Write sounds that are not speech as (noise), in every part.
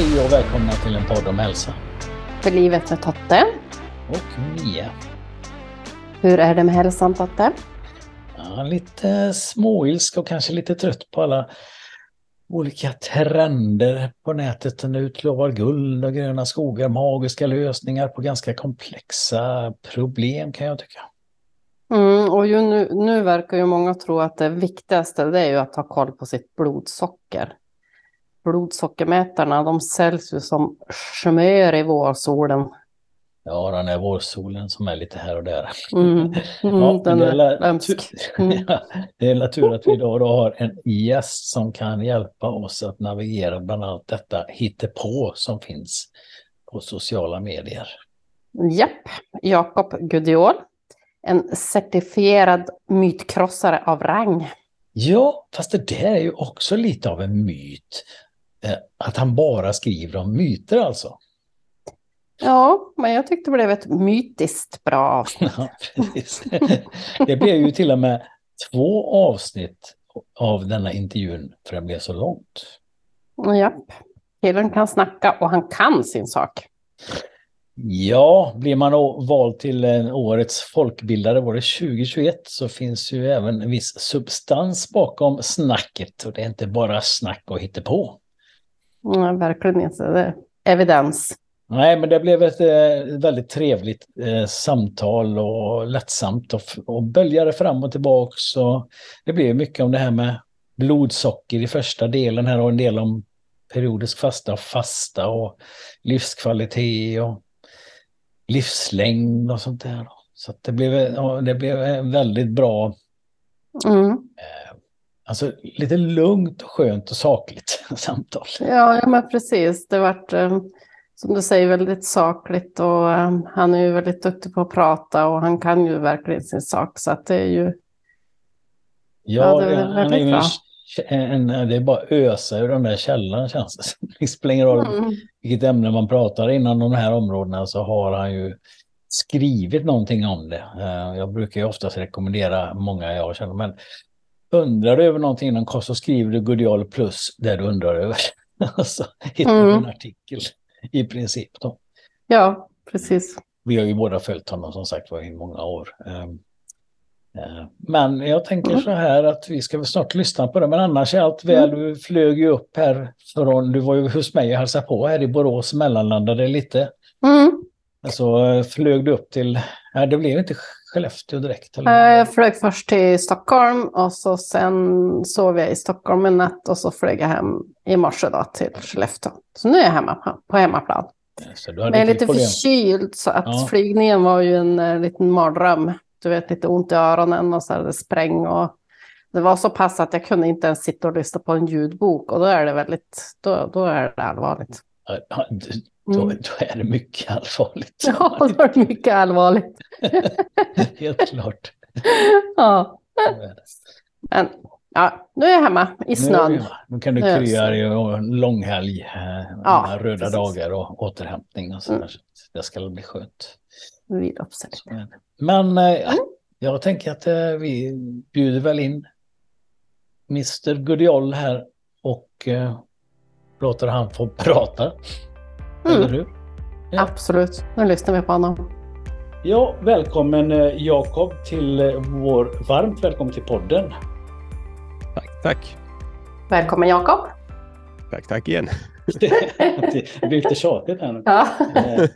Hej och välkomna till en podd om hälsa. För livet med Totte. Och Mia. Hur är det med hälsan Totte? Ja, lite småilsk och kanske lite trött på alla olika trender på nätet. Nu utlovar guld och gröna skogar, magiska lösningar på ganska komplexa problem kan jag tycka. Mm, och nu, nu verkar ju många tro att det viktigaste det är ju att ha koll på sitt blodsocker. Blodsockermätarna de säljs ju som smör i vårsolen. Ja, den är vårsolen som är lite här och där. Mm, (laughs) mm, ja, den det, är la-. (laughs) Mm. ja, det är tur att vi idag då har en gäst som kan hjälpa oss att navigera bland annat detta hittepå som finns på sociala medier. Japp, Jakob Gudiol. En certifierad mytkrossare av rang. Ja, fast det där är ju också lite av en myt. Eh, Att han bara skriver om myter alltså. Ja, men jag tyckte det blev ett mytiskt bra avsnitt. (laughs) Ja, precis. Det blev ju till och med två avsnitt av denna intervjun för det blev så långt. Japp, killen kan snacka och han kan sin sak. Ja, blir man vald till eh, årets folkbildare var det 2021 så finns ju även en viss substans bakom snacket och det är inte bara snack och hittepå. Ja, verkligen inte. Det evidens. Nej, men det blev ett eh, väldigt trevligt eh, samtal och lättsamt och, och böljade fram och tillbaks. Och det blev mycket om det här med blodsocker i första delen här och en del om periodisk fasta och fasta och livskvalitet och livslängd och sånt där. Så det blev, det blev en väldigt bra, Mm. Alltså lite lugnt och skönt och sakligt (laughs) samtal. Ja, ja, men precis. Det vart, eh, som du säger, väldigt sakligt och eh, han är ju väldigt duktig på att prata och han kan ju verkligen sin sak. Så att det är ju, Ja, det är han är ju bra. en, det är bara ösa ur den där källan känns det som. (laughs) Det spelar ingen roll mm. vilket ämne man pratar inom de här områdena så har han ju skrivit någonting om det. Eh, Jag brukar ju oftast rekommendera många jag känner, men undrar du över någonting inom kost så skriver du Gudial plus det du undrar över. (laughs) Så hittar du Mm. en artikel i princip. Då. ja, precis. Vi har ju båda följt honom som sagt var i många år. Eh, eh, Men jag tänker Mm. så här att vi ska väl snart lyssna på det. Men annars är allt väl. Du flög ju upp här från, du var ju hos mig och hälsade på här i Borås, mellanlandade lite. Mm. Alltså eh, flög du upp till, nej det blev inte Skellefteå direkt. Eh, Eller? Jag flög först till Stockholm och så sen sov jag i Stockholm en natt och så flög jag hem i morse då till Skellefteå. Så nu är jag hemma på, hemmaplan. Så du Men jag är lite problem. förkyld så att Ja. flygningen var ju en eh, liten mardröm. Du vet, lite ont i öronen och så hade det spräng och det var så pass att jag kunde inte ens sitta och lyssna på en ljudbok och då är det väldigt, då, då är det allvarligt. Ja, Då, Mm. då är det mycket allvarligt. Ja, då är det mycket allvarligt. (laughs) Helt klart. Ja, men ja, nu är jag hemma i Nu snön. vi- Nu kan du Nu krya dig och en långhelg, eh, Ja, röda precis. dagar och återhämtning och så Mm. Det ska bli skönt. Det. Men eh, Mm. jag tänker att eh, vi bjuder väl in Mr Gudiol här och eh, låter han få (laughs) prata. Eller Mm, hur? Ja. absolut, nu lyssnar vi på honom. Ja, välkommen eh, Jakob till eh, vår, varmt välkommen till podden. Tack, tack. Välkommen Jakob. Tack, tack igen. (laughs) det blir lite tjatigt här nu. Ja. Eh,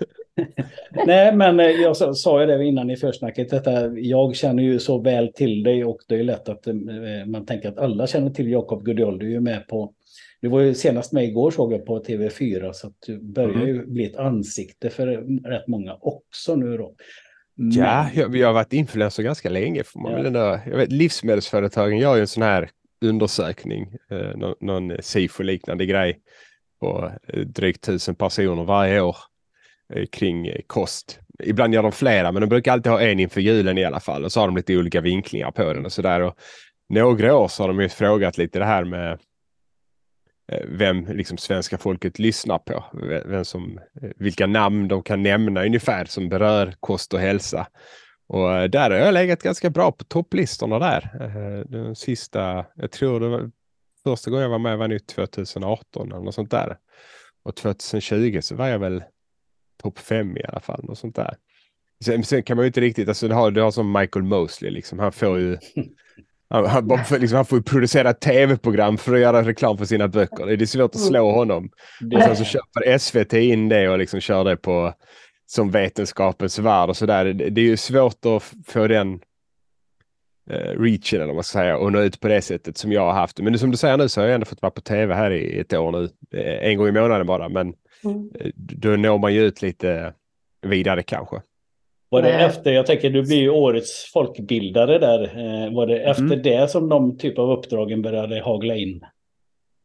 (laughs) Nej, men jag sa, sa ju det innan i försnacket. Detta, jag känner ju så väl till dig och det är lätt att man tänker att alla känner till Jakob Gudiol. Du är ju med på, du var ju senast med igår såg jag på TV4 så att du börjar Mm. ju bli ett ansikte för rätt många också nu då. Ja, Men- jag, vi har varit influencer ganska länge. Får man Ja. ändå, jag vet, livsmedelsföretagen gör ju en sån här undersökning, eh, någon, någon SIFO-liknande grej på eh, drygt tusen personer varje år eh, kring eh, kost. Ibland gör de flera, men de brukar alltid ha en inför julen i alla fall och så har de lite olika vinklingar på den och sådär. Och Några år så har de ju frågat lite det här med Eh, vem liksom svenska folket lyssnar på. Vem som, eh, vilka namn de kan nämna ungefär som berör kost och hälsa. Och eh, där har jag legat ganska bra på topplistorna där. Den sista, jag tror det var första gången jag var med var nu 2018 eller något sånt där. Och 2020 så var jag väl topp fem i alla fall. Något sånt där. Sen, sen kan man ju inte riktigt, alltså du har, du har som Michael Mosley liksom. Han får ju (laughs) Han, liksom, han får ju producera tv-program för att göra reklam för sina böcker. Det är svårt att slå honom. Det... Och sen så köper SVT in det och liksom kör det på som vetenskapens värld och sådär. Det, det är ju svårt att få den eh, reachen eller vad man ska säga och nå ut på det sättet som jag har haft. Men som du säger nu så har jag ändå fått vara på tv här i ett år nu. Eh, en gång i månaden bara, men mm. Eh, då når man ju ut lite vidare kanske. Var det efter, jag tänker du blir ju årets folkbildare där, eh, var det efter mm. det som de typ av uppdragen började hagla in?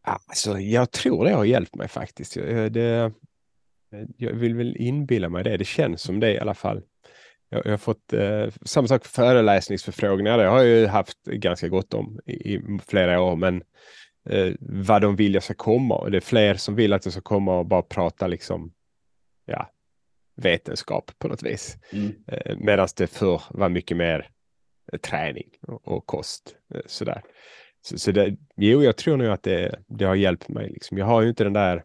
Alltså, jag tror det har hjälpt mig faktiskt. Det, jag vill väl inbilla mig det, det känns som det i alla fall. Jag, jag har fått eh, samma sak föreläsningsförfrågningar, det har jag ju haft ganska gott om i, i flera år, men eh, vad de vill jag ska komma och det är fler som vill att jag ska komma och bara prata liksom, ja, vetenskap på något vis. Mm. Eh, Medan det förr var mycket mer eh, träning och, kost. Eh, sådär. Så, så det, jo, jag tror nog att det, det har hjälpt mig. Liksom. Jag har ju inte den där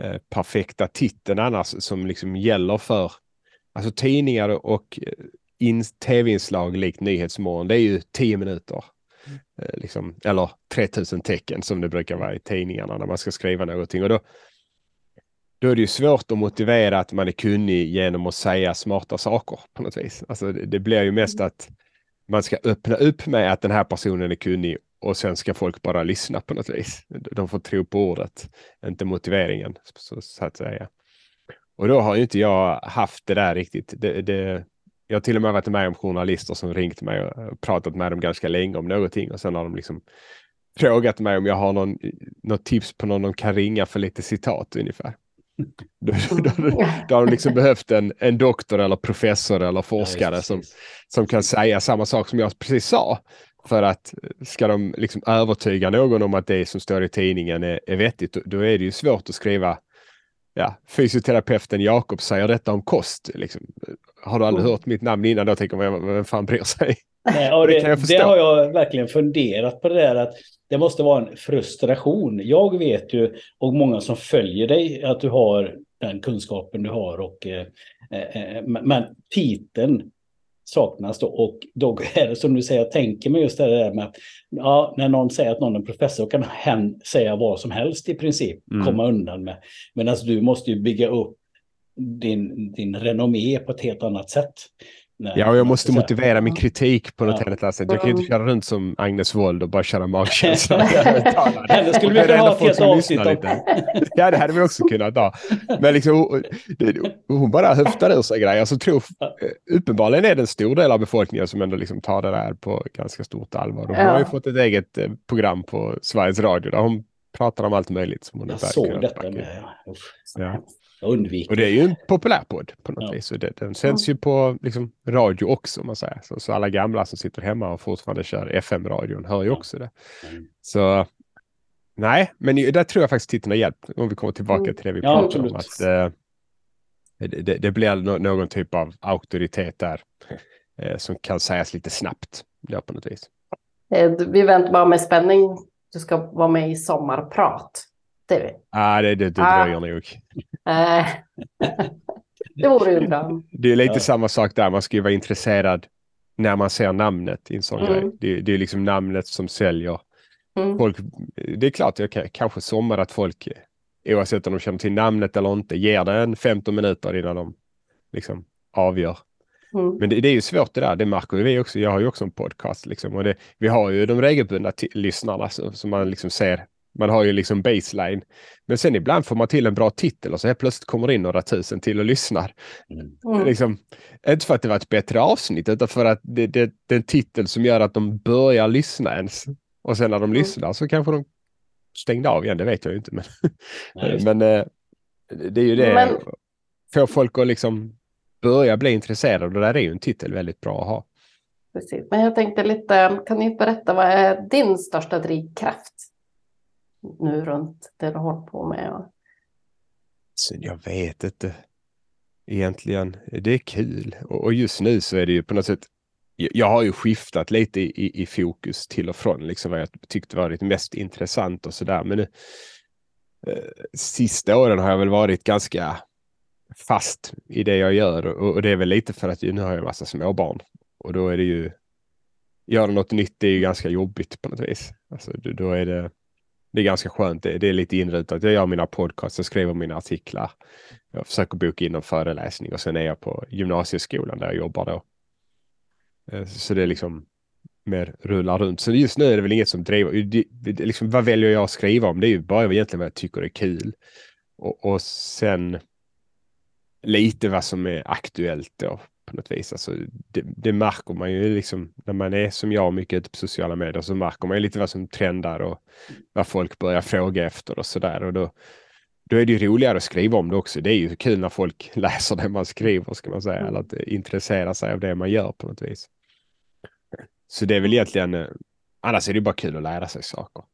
eh, perfekta titeln annars som liksom gäller för alltså tidningar och in, tv-inslag likt Nyhetsmorgon. Det är ju tio minuter. Mm. Eh, liksom, eller 3000 tecken som det brukar vara i tidningarna när man ska skriva någonting. Och då, då är det ju svårt att motivera att man är kunnig genom att säga smarta saker på något vis. Alltså det, det blir ju mest mm. att man ska öppna upp med att den här personen är kunnig och sen ska folk bara lyssna på något vis. De får tro på ordet, inte motiveringen så, så att säga. Och då har ju inte jag haft det där riktigt. Det, det, jag har till och med varit med om journalister som ringt mig och pratat med dem ganska länge om någonting och sen har de liksom frågat mig om jag har någon, något tips på någon de kan ringa för lite citat ungefär. Då, då, då, har de liksom behövt en, en doktor eller professor eller forskare ja, som, som kan säga samma sak som jag precis sa. För att ska de liksom övertyga någon om att det som står i tidningen är, är vettigt, då är det ju svårt att skriva ja, fysioterapeuten Jakob säger detta om kost. Liksom. Har du aldrig hört mitt namn innan då tänker man, vem fan bryr sig? Nej, (laughs) det, det, det, har jag verkligen funderat på det där att det måste vara en frustration. Jag vet ju, och många som följer dig, att du har den kunskapen du har. Och, eh, eh, men titeln saknas då. Och då (laughs) är det som du säger, jag tänker mig just det där med att ja, när någon säger att någon är professor kan hen säga vad som helst i princip, mm. komma undan med. Medan du måste ju bygga upp din, din renommé på ett helt annat sätt. Nej, ja, och jag måste motivera min kritik på något ja. helt annat sätt. Jag kan ju inte köra runt som Agnes Wold och bara köra magkänsla. (laughs) Henne skulle vi kunna ha ett helt avsnitt om. Ja, det hade vi också kunnat ha. Men liksom, hon bara höftar ur sig grejer. Alltså, tror, uppenbarligen är det en stor del av befolkningen som ändå liksom tar det där på ganska stort allvar. Hon ja. har ju fått ett eget eh, program på Sveriges Radio där hon pratar om allt möjligt. Som hon jag såg detta med. Ja. Undviker. Och det är ju en populär podd på något ja. vis. Och det, den sänds ju på liksom, radio också, om man säger. Så, så, alla gamla som sitter hemma och fortfarande kör FM-radion hör ju också det. Mm. Så nej, men där tror jag faktiskt titeln har hjälpt. Om vi kommer tillbaka mm. till det vi ja, pratade om. Att, eh, det, det, blir no någon typ av auktoritet där (laughs) eh, som kan sägas lite snabbt. Ja, på något vis. Eh, vi väntar bara med spänning. Du ska vara med i Sommarprat. Det, ja, ah, det, det, det ah. dröjer nog. (laughs) Det vore ju bra. Det är lite ja. samma sak där, man ska ju vara intresserad när man ser namnet i en sån mm. grej. Det, det, är liksom namnet som säljer. Mm. Folk, det är klart, jag kanske sommar att folk, oavsett om de känner till namnet eller inte, ger det en 15 minuter innan de liksom avgör. Mm. Men det, det, är ju svårt det där, det märker vi också. Jag har ju också en podcast liksom och det, vi har ju de regelbundna lyssnarna som man liksom ser man har ju liksom baseline. Men sen ibland får man till en bra titel och så helt plötsligt kommer det in några tusen till och lyssnar. Mm. Liksom, inte för att det var ett bättre avsnitt utan för att det, det, det är en titel som gör att de börjar lyssna ens. Och sen när de mm. lyssnar så kanske de stängde av igen, det vet jag ju inte. Men, (laughs) Nej, men eh, det är ju det, men... få folk att liksom börja bli intresserade och det där är ju en titel väldigt bra att ha. Precis, men jag tänkte lite, kan ni berätta vad är din största drivkraft? Nu runt det du håller på med? Så jag vet inte. Egentligen, det är kul och just nu så är det ju på något sätt jag har ju skiftat lite i, i fokus till och från liksom vad jag tyckte varit mest intressant och sådär. Men nu, eh, sista åren har jag väl varit ganska fast i det jag gör och, och det är väl lite för att nu har jag en massa småbarn och då är det ju göra något nytt är ju ganska jobbigt på något vis. Alltså, då är det, det är ganska skönt. Det, det är lite inrutat. Jag gör mina podcasts, jag skriver mina artiklar. Jag försöker boka in en föreläsning och sen är jag på gymnasieskolan där jag jobbar då. Eh, så det är liksom mer rullar runt. Så just nu är det väl inget som driver. Det, det, liksom, vad väljer jag att skriva om? Det är ju bara egentligen vad jag tycker är kul. Och, och sen lite vad som är aktuellt då på något vis. Alltså, det, det, märker man ju liksom när man är som jag mycket ute på sociala medier så märker man ju lite vad som trendar och vad folk börjar fråga efter och sådär. Och då, då är det ju roligare att skriva om det också. Det är ju kul när folk (laughs) läser det man skriver ska man säga, eller att intressera sig av det man gör på något vis. Så det är väl egentligen, eh, annars är det bara kul att lära sig saker.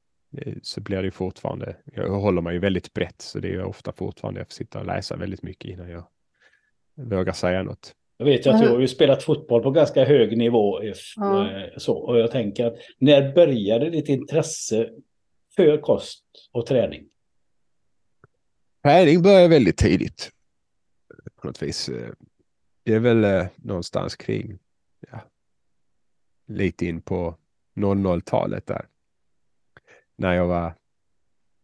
Så blir det ju fortfarande, jag håller mig ju väldigt brett så det är ju ofta fortfarande jag får sitta och läsa väldigt mycket innan jag vågar säga något. Jag vet ju att du har ju spelat fotboll på ganska hög nivå. Ja. Eh, så, och jag tänker att när började ditt intresse för kost och träning? Träning började väldigt tidigt. På något vis. Det är väl eh, någonstans kring ja, lite in på 00-talet där. När jag var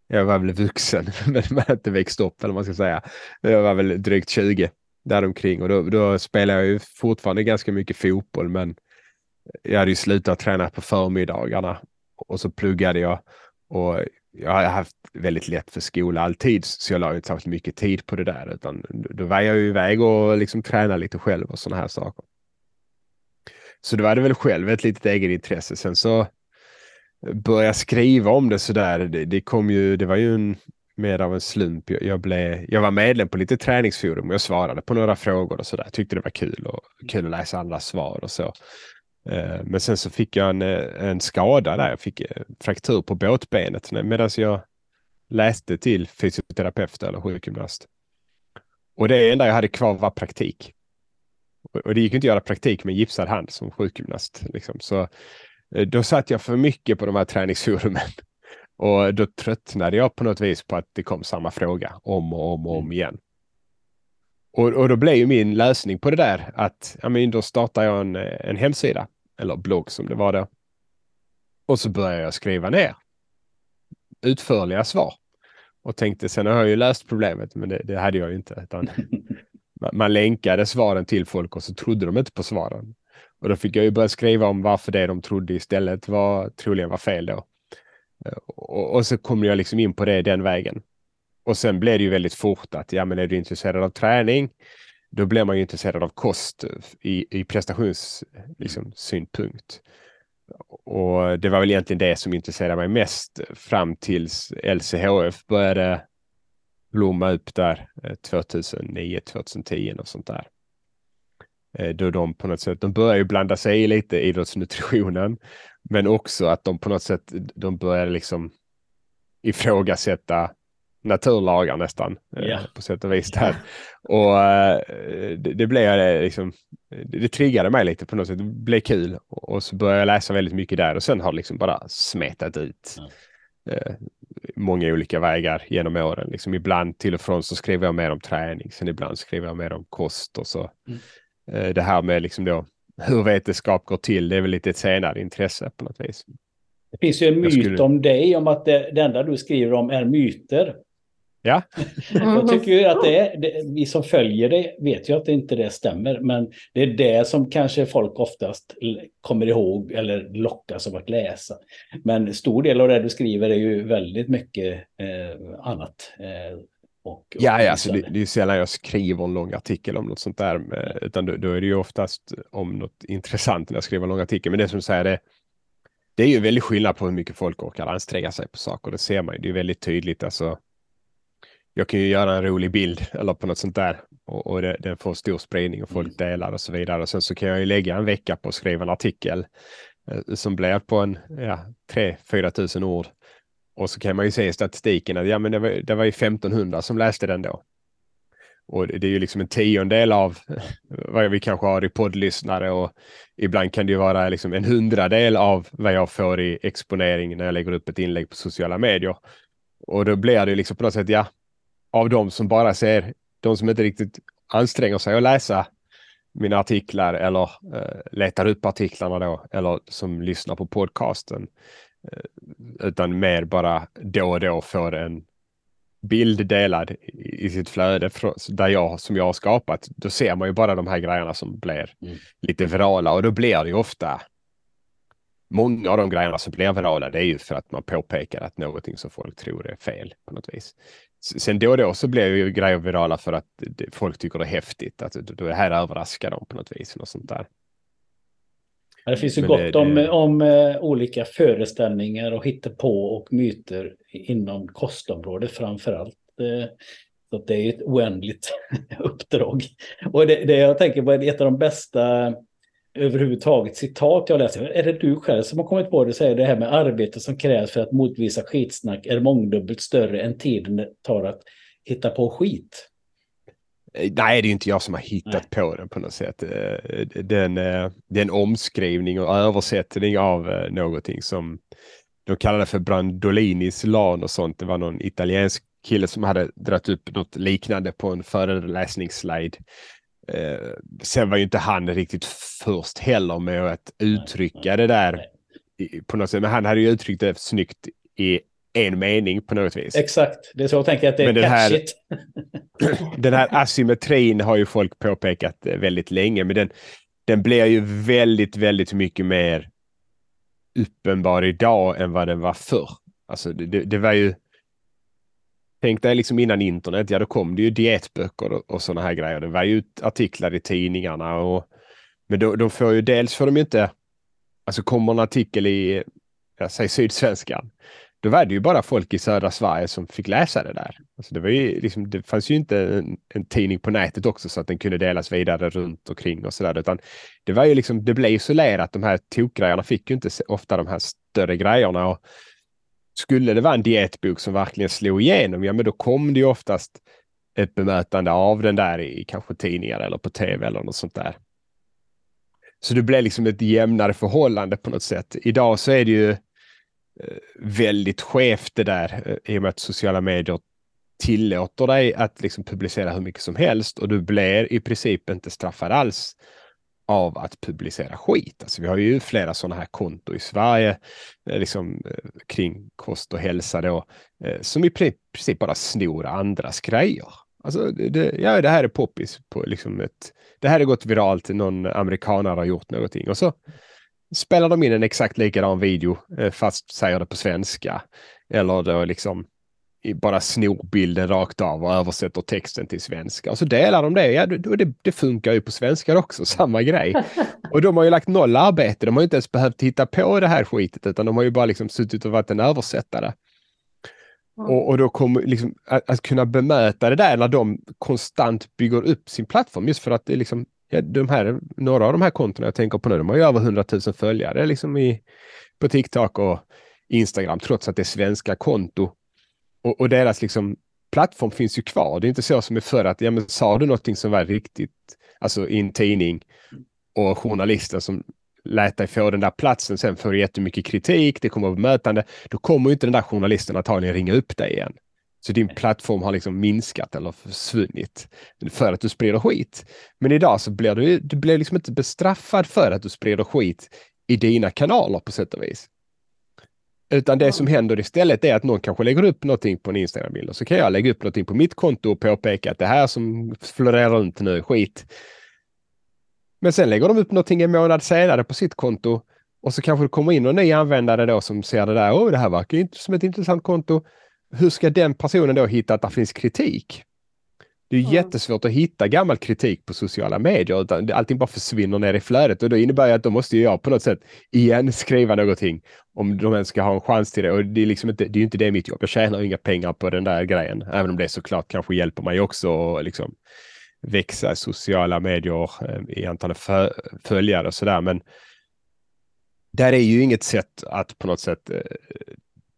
jag var väl vuxen, (laughs) men man inte växt upp eller vad man ska säga. Jag var väl drygt 20 däromkring och då, då spelade jag ju fortfarande ganska mycket fotboll men jag hade ju slutat träna på förmiddagarna och så pluggade jag och jag har haft väldigt lätt för skola alltid så jag la inte särskilt mycket tid på det där utan då var jag ju iväg och liksom tränade lite själv och sådana här saker. Så då var det väl själv ett litet egenintresse. Sen så började jag skriva om det sådär. Det, det kom ju, det var ju en mer av en slump. Jag, jag, blev, jag var medlem på lite träningsforum och jag svarade på några frågor och sådär. Tyckte det var kul och kul att läsa andra svar och så. Eh, men sen så fick jag en, eh, en skada där. Jag fick eh, fraktur på båtbenet medan jag läste till fysioterapeut eller sjukgymnast. Och det enda jag hade kvar var praktik. Och det gick inte att göra praktik med gipsad hand som sjukgymnast. Liksom. Så då satt jag för mycket på de här träningsforumen och då tröttnade jag på något vis på att det kom samma fråga om och om och om mm. igen. Och, och då blev ju min lösning på det där att ja, men då startar jag en, en hemsida eller blogg som det var då. Och så började jag skriva ner utförliga svar. Och tänkte sen har jag ju löst problemet, men det, det hade jag ju inte. Utan (laughs) man länkade svaren till folk och så trodde de inte på svaren. Och då fick jag ju börja skriva om varför det de trodde istället var troligen var fel då. Och, och, så kom jag liksom in på det den vägen. Och sen blev det ju väldigt fort att ja, men är du intresserad av träning, då blir man ju intresserad av kost i, i prestationssynpunkt. Liksom, och det var väl egentligen det som intresserade mig mest fram tills LCHF började blomma upp där 2009, 2010 och sånt där. Eh, då de på något sätt, de börjar ju blanda sig i lite idrottsnutritionen men också att de på något sätt, de börjar liksom ifrågasätta naturlagar nästan yeah. på sätt och vis där. Och eh, det, det blev eh, liksom, det triggade mig lite på något sätt. Det blev kul och så började jag läsa väldigt mycket där och sen har det liksom bara smetat ut. Mm. många olika vägar genom åren. Liksom ibland till och från så skriver jag mer om träning, sen ibland skriver jag mer om kost och så. Mm. det här med liksom då hur vetenskap går till, det är väl lite ett senare intresse på något vis. Det finns ju en myt skulle... om dig, om att det, det enda du skriver om är myter. Ja. Jag tycker ju att det är, det, vi som följer det vet ju att det inte det stämmer, men det är det som kanske folk oftast kommer ihåg eller lockas av att läsa. Men stor del av det du skriver är ju väldigt mycket eh, annat. Eh, och, ja, ja alltså det, det är sällan jag skriver en lång artikel om något sånt där, med, utan då, då, är det ju oftast om något (laughs) intressant när jag skriver en lång artikel. Men det som säger det, det är ju väldigt skillnad på hur mycket folk orkar anstränga sig på saker. Det ser man ju, det är väldigt tydligt. Alltså, jag kan ju göra en rolig bild (laughs) eller på något sånt där och, och det, den får stor spridning och folk mm. delar och så vidare. Och sen så kan jag ju lägga en vecka på att skriva en artikel eh, som blir på en ja, 3-4 tusen ord och så kan man ju se i statistiken att ja, men det, var, det var ju 1500 som läste den då. Och det är ju liksom en tiondel av (laughs) vad vi kanske har i poddlyssnare och ibland kan det ju vara liksom en hundradel av vad jag får i exponering när jag lägger upp ett inlägg på sociala medier. Och då blir det liksom på något sätt, ja, av de som bara ser, de som inte riktigt anstränger sig att läsa mina artiklar eller eh, letar upp artiklarna då, eller som lyssnar på podcasten. Eh, utan mer bara då och då får en bild delad i, i sitt flöde där jag, som jag har skapat. Då ser man ju bara de här grejerna som blir mm. lite virala och då blir det ju ofta många av de grejerna som blir virala, det är ju för att man påpekar att någonting som folk tror är fel på något vis. Sen då och då så blir ju grejer virala för att folk tycker det är häftigt, att det här överraskar dem på något vis. Och sånt där. Det finns ju Men gott det, om, det... om uh, olika föreställningar och på och myter inom kostområdet framför allt. Uh, så det är ett oändligt (laughs) uppdrag. Och det, det jag tänker på är ett av de bästa överhuvudtaget citat jag läser. Är det du själv som har kommit på det? Säger det här med arbete som krävs för att motvisa skitsnack är mångdubbelt större än tiden det tar att hitta på skit. Eh, nej, det är inte jag som har hittat Nej. på den på något sätt. Eh, den, eh, det är en omskrivning och översättning av någonting som de kallade för Brandolinis lan och sånt. Det var någon italiensk kille som hade dragit upp något liknande på en föreläsningsslide sen var ju inte han riktigt först heller med att uttrycka det där på något sätt. Men han hade ju uttryckt det snyggt i en mening på något vis. Exakt, det är så jag tänker att det är Men den här, (clears throat) den här asymmetrin har ju folk påpekat väldigt länge, men den, den blir ju väldigt, väldigt mycket mer uppenbar idag än vad den var förr. Alltså det, det var ju Tänk dig liksom innan internet, ja då kom det ju dietböcker och, och sådana här grejer. Det var ju artiklar i tidningarna och men då, de får ju dels får de ju inte, alltså kommer en artikel i, jag säger Sydsvenskan, då var det ju bara folk i södra Sverige som fick läsa det där. Alltså det, var ju liksom, det fanns ju inte en, en, tidning på nätet också så att den kunde delas vidare runt och kring och sådär, utan det var ju liksom, det blev isolerat. De här tokgrejerna fick ju inte ofta de här större grejerna och skulle det vara en dietbok som verkligen slog igenom, ja men då kom det ju oftast ett bemötande av den där i kanske tidningar eller på tv eller något sånt där. Så det blev liksom ett jämnare förhållande på något sätt. Idag så är det ju Eh, väldigt skevt det där eh, i och med att sociala medier tillåter dig att liksom publicera hur mycket som helst och du blir i princip inte straffad alls av att publicera skit. Alltså vi har ju flera sådana här konto i Sverige eh, liksom, kring kost och hälsa då, som i princip bara snor andras grejer. Alltså, det, ja, det här är poppis på liksom ett, det här har gått viralt, någon amerikanare har gjort någonting och så spelar de in en exakt likadan video fast säger det på svenska. Eller då liksom bara snor bilden rakt av och översätter texten till svenska. Och så delar de det. Ja, det, det funkar ju på svenska också, (laughs) samma grej. Och de har ju lagt noll arbete. De har inte ens behövt hitta på det här skitet, utan de har ju bara liksom suttit och varit en översättare. Mm. Och, och, då kommer liksom att, att, kunna bemöta det där när de konstant bygger upp sin plattform, just för att det är liksom ja, de här, några av de här kontona jag tänker på nu, de har ju över 100 000 följare liksom i, på TikTok och Instagram, trots att det är svenska konto och, och, deras liksom plattform finns ju kvar. Det är inte så som är förr att, ja men sa du någonting som var riktigt, alltså i en tidning och journalisten som lät dig få den där platsen, sen får du jättemycket kritik, det kommer bemötande, då kommer inte den där journalisten antagligen ringa upp dig igen. Så din plattform har liksom minskat eller försvunnit för att du sprider skit. Men idag så blir du, du blir liksom inte bestraffad för att du sprider skit i dina kanaler på sätt och vis. Utan det som händer istället är att någon kanske lägger upp någonting på en Instagram-bild och så kan jag lägga upp någonting på mitt konto och påpeka att det här som florerar runt nu är skit. Men sen lägger de upp någonting en månad senare på sitt konto och så kanske det kommer in någon ny användare då som ser det där. Åh, det här verkar inte som ett intressant konto. Hur ska den personen då hitta att det finns kritik? Det är mm. jättesvårt att hitta gammal kritik på sociala medier. Utan allting bara försvinner ner i flödet och då innebär det att då måste jag på något sätt igen (laughs) skriva någonting om de ens ska ha en chans till det. Och det är liksom inte, det är inte det mitt jobb. Jag tjänar inga pengar på den där grejen, även om det såklart kanske hjälper mig också att liksom växa i sociala medier eh, i antalet följare och sådär. Men där är ju inget sätt att på något sätt eh,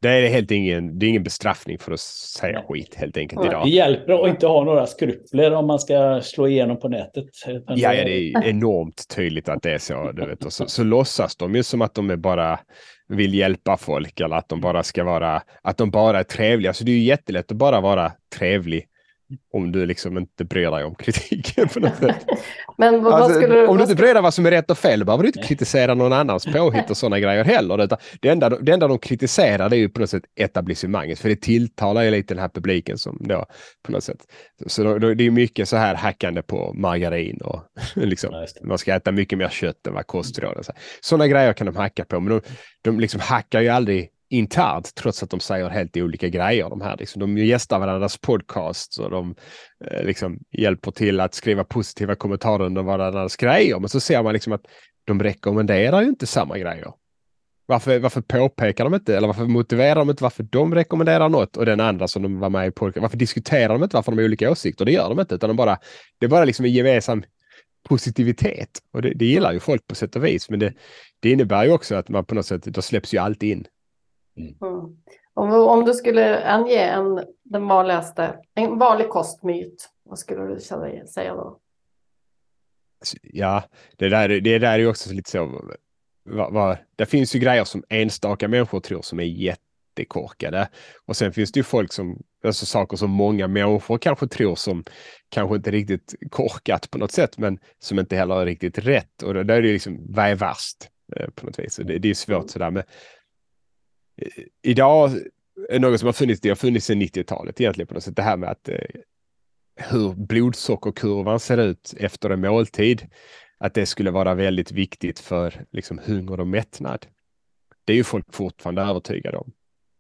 det är helt ingen, det är ingen bestraffning för att säga skit helt enkelt idag. Det hjälper att inte ha några skrupler om man ska slå igenom på nätet. Ja, ja, det är enormt tydligt att det är så. Du vet. Och så, så låtsas de ju som att de är bara vill hjälpa folk eller att de bara ska vara, att de bara är trevliga. Så det är ju jättelätt att bara vara trevlig om du liksom inte bryr dig om kritiken på något sätt. (laughs) Men vad, alltså, skulle, om du inte bryr dig vad som är rätt och fel, då behöver du inte kritisera någon annans påhitt och sådana grejer heller. Det enda, det enda de kritiserar det är ju på något sätt etablissemanget, för det tilltalar ju lite den här publiken som då på något sätt. Så då, då, det är mycket så här hackande på margarin och (laughs) liksom, man ska äta mycket mer kött än vad kostråden säger. Sådana grejer kan de hacka på, men de, de liksom hackar ju aldrig internt trots att de säger helt olika grejer. De, här. Liksom, de gästar varandras podcasts och de eh, liksom, hjälper till att skriva positiva kommentarer under varandras grejer. Men så ser man liksom att de rekommenderar ju inte samma grejer. Varför, varför påpekar de inte eller varför motiverar de inte varför de rekommenderar något och den andra som de var med i podcast, varför diskuterar de inte varför de har olika åsikter? Det gör de inte, utan de bara, det är bara liksom en gemensam positivitet. Och det, det gillar ju folk på sätt och vis, men det, det innebär ju också att man på något sätt, då släpps ju allt in. Mm. mm. Om, om du skulle ange en, den vanligaste, en vanlig kostmyt, vad skulle du säga då? Ja, det där, det där är ju också lite så. Va, va, det finns ju grejer som enstaka människor tror som är jättekorkade. Och sen finns det ju folk som, alltså saker som många människor kanske tror som kanske inte riktigt korkat på något sätt, men som inte heller är riktigt rätt. Och då, då är det liksom, vad är värst? Eh, på något vis. Det, det är svårt sådär. Men idag är något som har funnits, det har funnits sedan 90-talet egentligen på något sätt. Det här med att eh, hur blodsockerkurvan ser ut efter en måltid. Att det skulle vara väldigt viktigt för liksom, hunger och mättnad. Det är ju folk fortfarande övertygade om.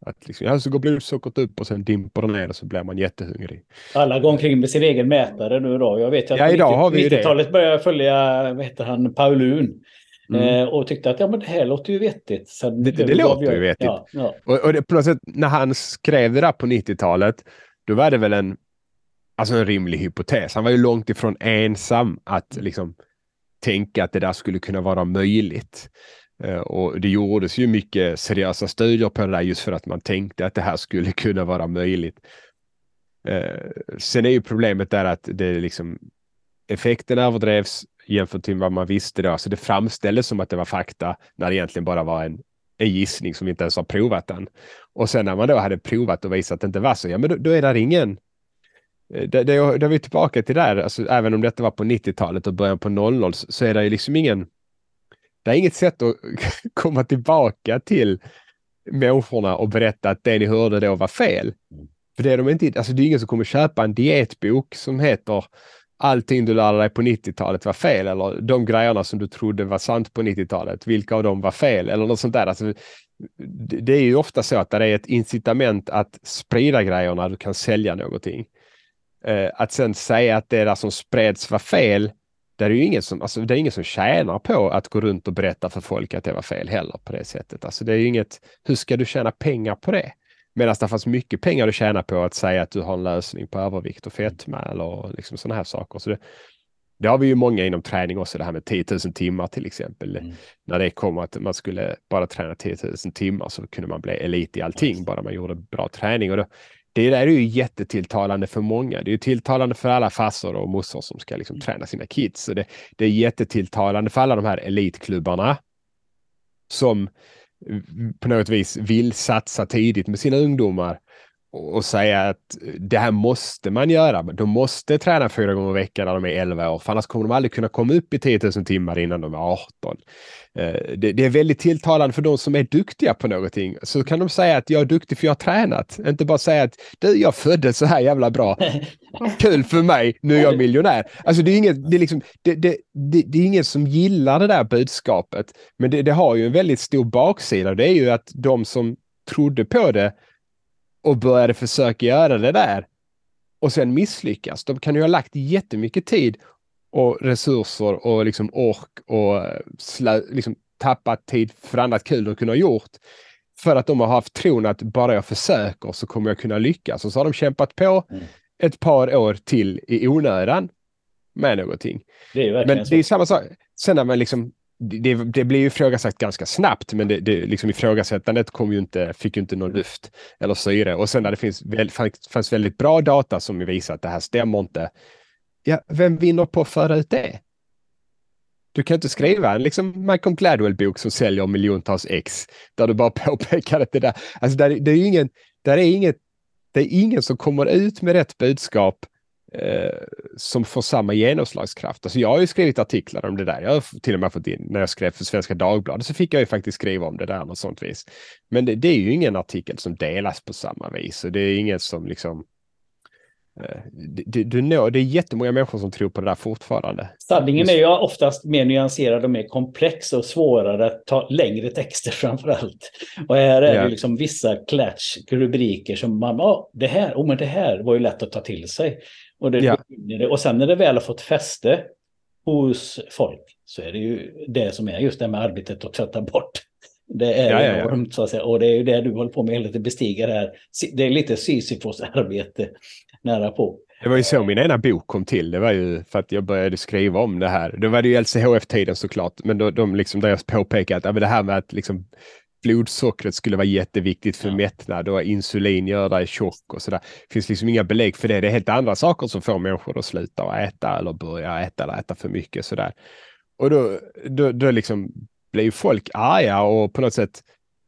Att liksom, ja, så går blodsockret upp och sen dimper det ner och så blir man jättehungrig. Alla går omkring med sin egen mätare nu då. Jag vet att ja, idag 90, har vi 90-talet började jag följa, vad heter han, Paulun. Mm. Eh, och tyckte att ja, men det här låter ju vettigt. Så det, det, det låter ju vettigt. Ja, ja. Och, och det, sätt, när han skrev det där på 90-talet, då var det väl en, alltså en rimlig hypotes. Han var ju långt ifrån ensam att liksom, tänka att det där skulle kunna vara möjligt. Uh, och det gjordes ju mycket seriösa studier på det där just för att man tänkte att det här skulle (laughs) kunna vara möjligt. Uh, sen är ju problemet där att det liksom effekten överdrevs jämfört till vad man visste då. Så det framställdes som att det var fakta när det egentligen bara var en, en gissning som inte ens har provat än. Och sen när man då hade provat och visat att det inte var så, ja men då, då är det ingen det, det, då är vi tillbaka till det där, alltså, även om detta var på 90-talet och början på 00 så är det ju liksom ingen, det är inget sätt att (laughs) komma tillbaka till människorna och berätta att det ni hörde då var fel. Mm. För det är de inte, alltså det är ingen som kommer köpa en dietbok som heter allting du lärde dig på 90-talet var fel eller de grejerna som du trodde var sant på 90-talet, vilka av dem var fel eller något sånt där. Alltså, det är ju ofta så att det är ett incitament att sprida grejerna, du kan sälja någonting. Eh, att sen säga att det där som spreds var fel, det är ju ingen som, alltså, det är ingen som tjänar på att gå runt och berätta för folk att det var fel heller på det sättet. Alltså det är ju inget, hur ska du tjäna pengar på det? Medan det fanns mycket pengar att tjäna på att säga att du har en lösning på övervikt och fetma eller liksom sådana här saker. Så det, det har vi ju många inom träning också, det här med 10 000 timmar till exempel. Mm. När det kommer att man skulle bara träna 10 000 timmar så kunde man bli elit i allting, bara man gjorde bra träning. Och då, det där är ju jättetilltalande för många. Det är ju tilltalande för alla farsor och mossor som ska liksom träna sina kids. Så det, det är jättetilltalande för alla de här elitklubbarna som på något vis vill satsa tidigt med sina ungdomar och säga att det här måste man göra. De måste träna fyra gånger i veckan när de är 11 år, för annars kommer de aldrig kunna komma upp i 10 000 timmar innan de är 18. Eh, det, är väldigt tilltalande för de som är duktiga på någonting. Så kan de säga att jag är duktig för jag har tränat. Inte bara säga att du, jag föddes så här jävla bra. (laughs) Kul för mig, nu är jag miljonär. Alltså det är inget, det är liksom, det, det, det, det är ingen som gillar det där budskapet. Men det, det har ju en väldigt stor baksida. Det är ju att de som trodde på det och började försöka göra det där och sen misslyckas. De kan ju ha lagt jättemycket tid och resurser och liksom ork och liksom tappat tid för annat kul de kunde ha gjort. För att de har haft tron att bara jag försöker så kommer jag kunna lyckas. Och så har de kämpat på mm. ett par år till i onödan med någonting. Det är Men det är samma sak. Sen när man liksom det, det blir ju ifrågasatt ganska snabbt, men det, det liksom ifrågasättandet kom ju inte, fick ju inte någon luft eller syre. Och sen när det finns, fanns väldigt bra data som visar att det här stämmer inte, ja, vem vinner på att föra ut det? Du kan inte skriva en liksom Malcolm Gladwell-bok som säljer miljontals ex där du bara (laughs) påpekar att det där, alltså där, det är ingen, där är inget, det är ingen som kommer ut med rätt budskap eh, som får samma genomslagskraft. Alltså jag har ju skrivit artiklar om det där. Jag har till och med fått in, när jag skrev för Svenska Dagbladet så fick jag ju faktiskt skriva om det där på sånt vis. Men det, det är ju ingen artikel som delas på samma vis och det är inget som liksom Eh, du, du når, det är jättemånga människor som tror på det där fortfarande. Sanningen är ju oftast mer nyanserad och mer komplex och svårare att ta längre texter (laughs) framför allt. Och här är yeah. det liksom vissa klatsch, rubriker som man, oh, det här, oh, men det här var ju lätt att ta till sig. Och, det, yeah. och sen när det väl har fått fäste hos folk så är det ju det som är just det med arbetet att tvätta bort. Det är ja, enormt ja, ja. så att säga. Och det är ju det du håller på med hela tiden, bestiga det här. Det är lite Sisyfos arbete nära på. Det var ju så min ena bok kom till. Det var ju för att jag började skriva om det här. Då var det ju LCHF-tiden såklart, men då, de liksom där jag påpekade att det här med att liksom blodsockret skulle vara jätteviktigt för ja. mättnad och insulin gör dig tjock och sådär. Det finns liksom inga belägg för det. Det är helt andra saker som får människor att sluta att äta eller börja äta eller äta för mycket sådär. Och då, då, då liksom blev folk arga och på något sätt,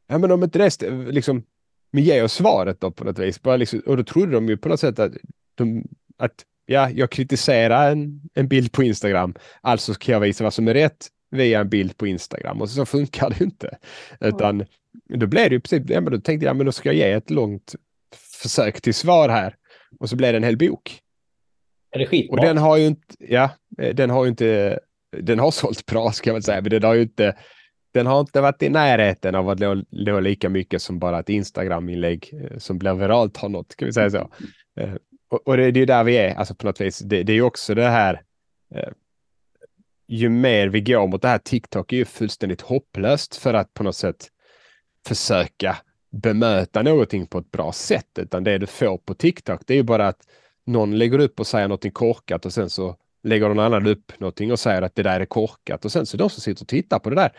ja men om inte det, liksom, men ge oss svaret då på något vis. Bara liksom, och då trodde de ju på något sätt att, de, att ja, jag kritiserar en, en bild på Instagram, alltså ska jag visa vad som är rätt via en bild på Instagram och så, funkar det inte. Utan då blev det ju precis, ja, men då tänkte jag, men då ska jag ge ett långt försök till svar här. Och så blev det en hel bok. Är det skitbra? Och den har ju inte, ja, den har ju inte, den har (laughs) sålt bra ska jag väl säga, men den har ju inte den har inte varit i närheten av att nå lika mycket som bara ett Instagram-inlägg eh, som blir viralt har nått, kan vi säga så. Eh, och, och det, det är där vi är, alltså på något vis. Det, det är ju också det här, eh, ju mer vi går mot det här, TikTok är ju fullständigt hopplöst för att på något sätt försöka bemöta någonting på ett bra sätt, utan det du får på TikTok, det är ju bara att någon lägger upp och säger någonting korkat och sen så lägger någon annan upp någonting och säger att det där är korkat och sen så de som sitter och tittar på det där,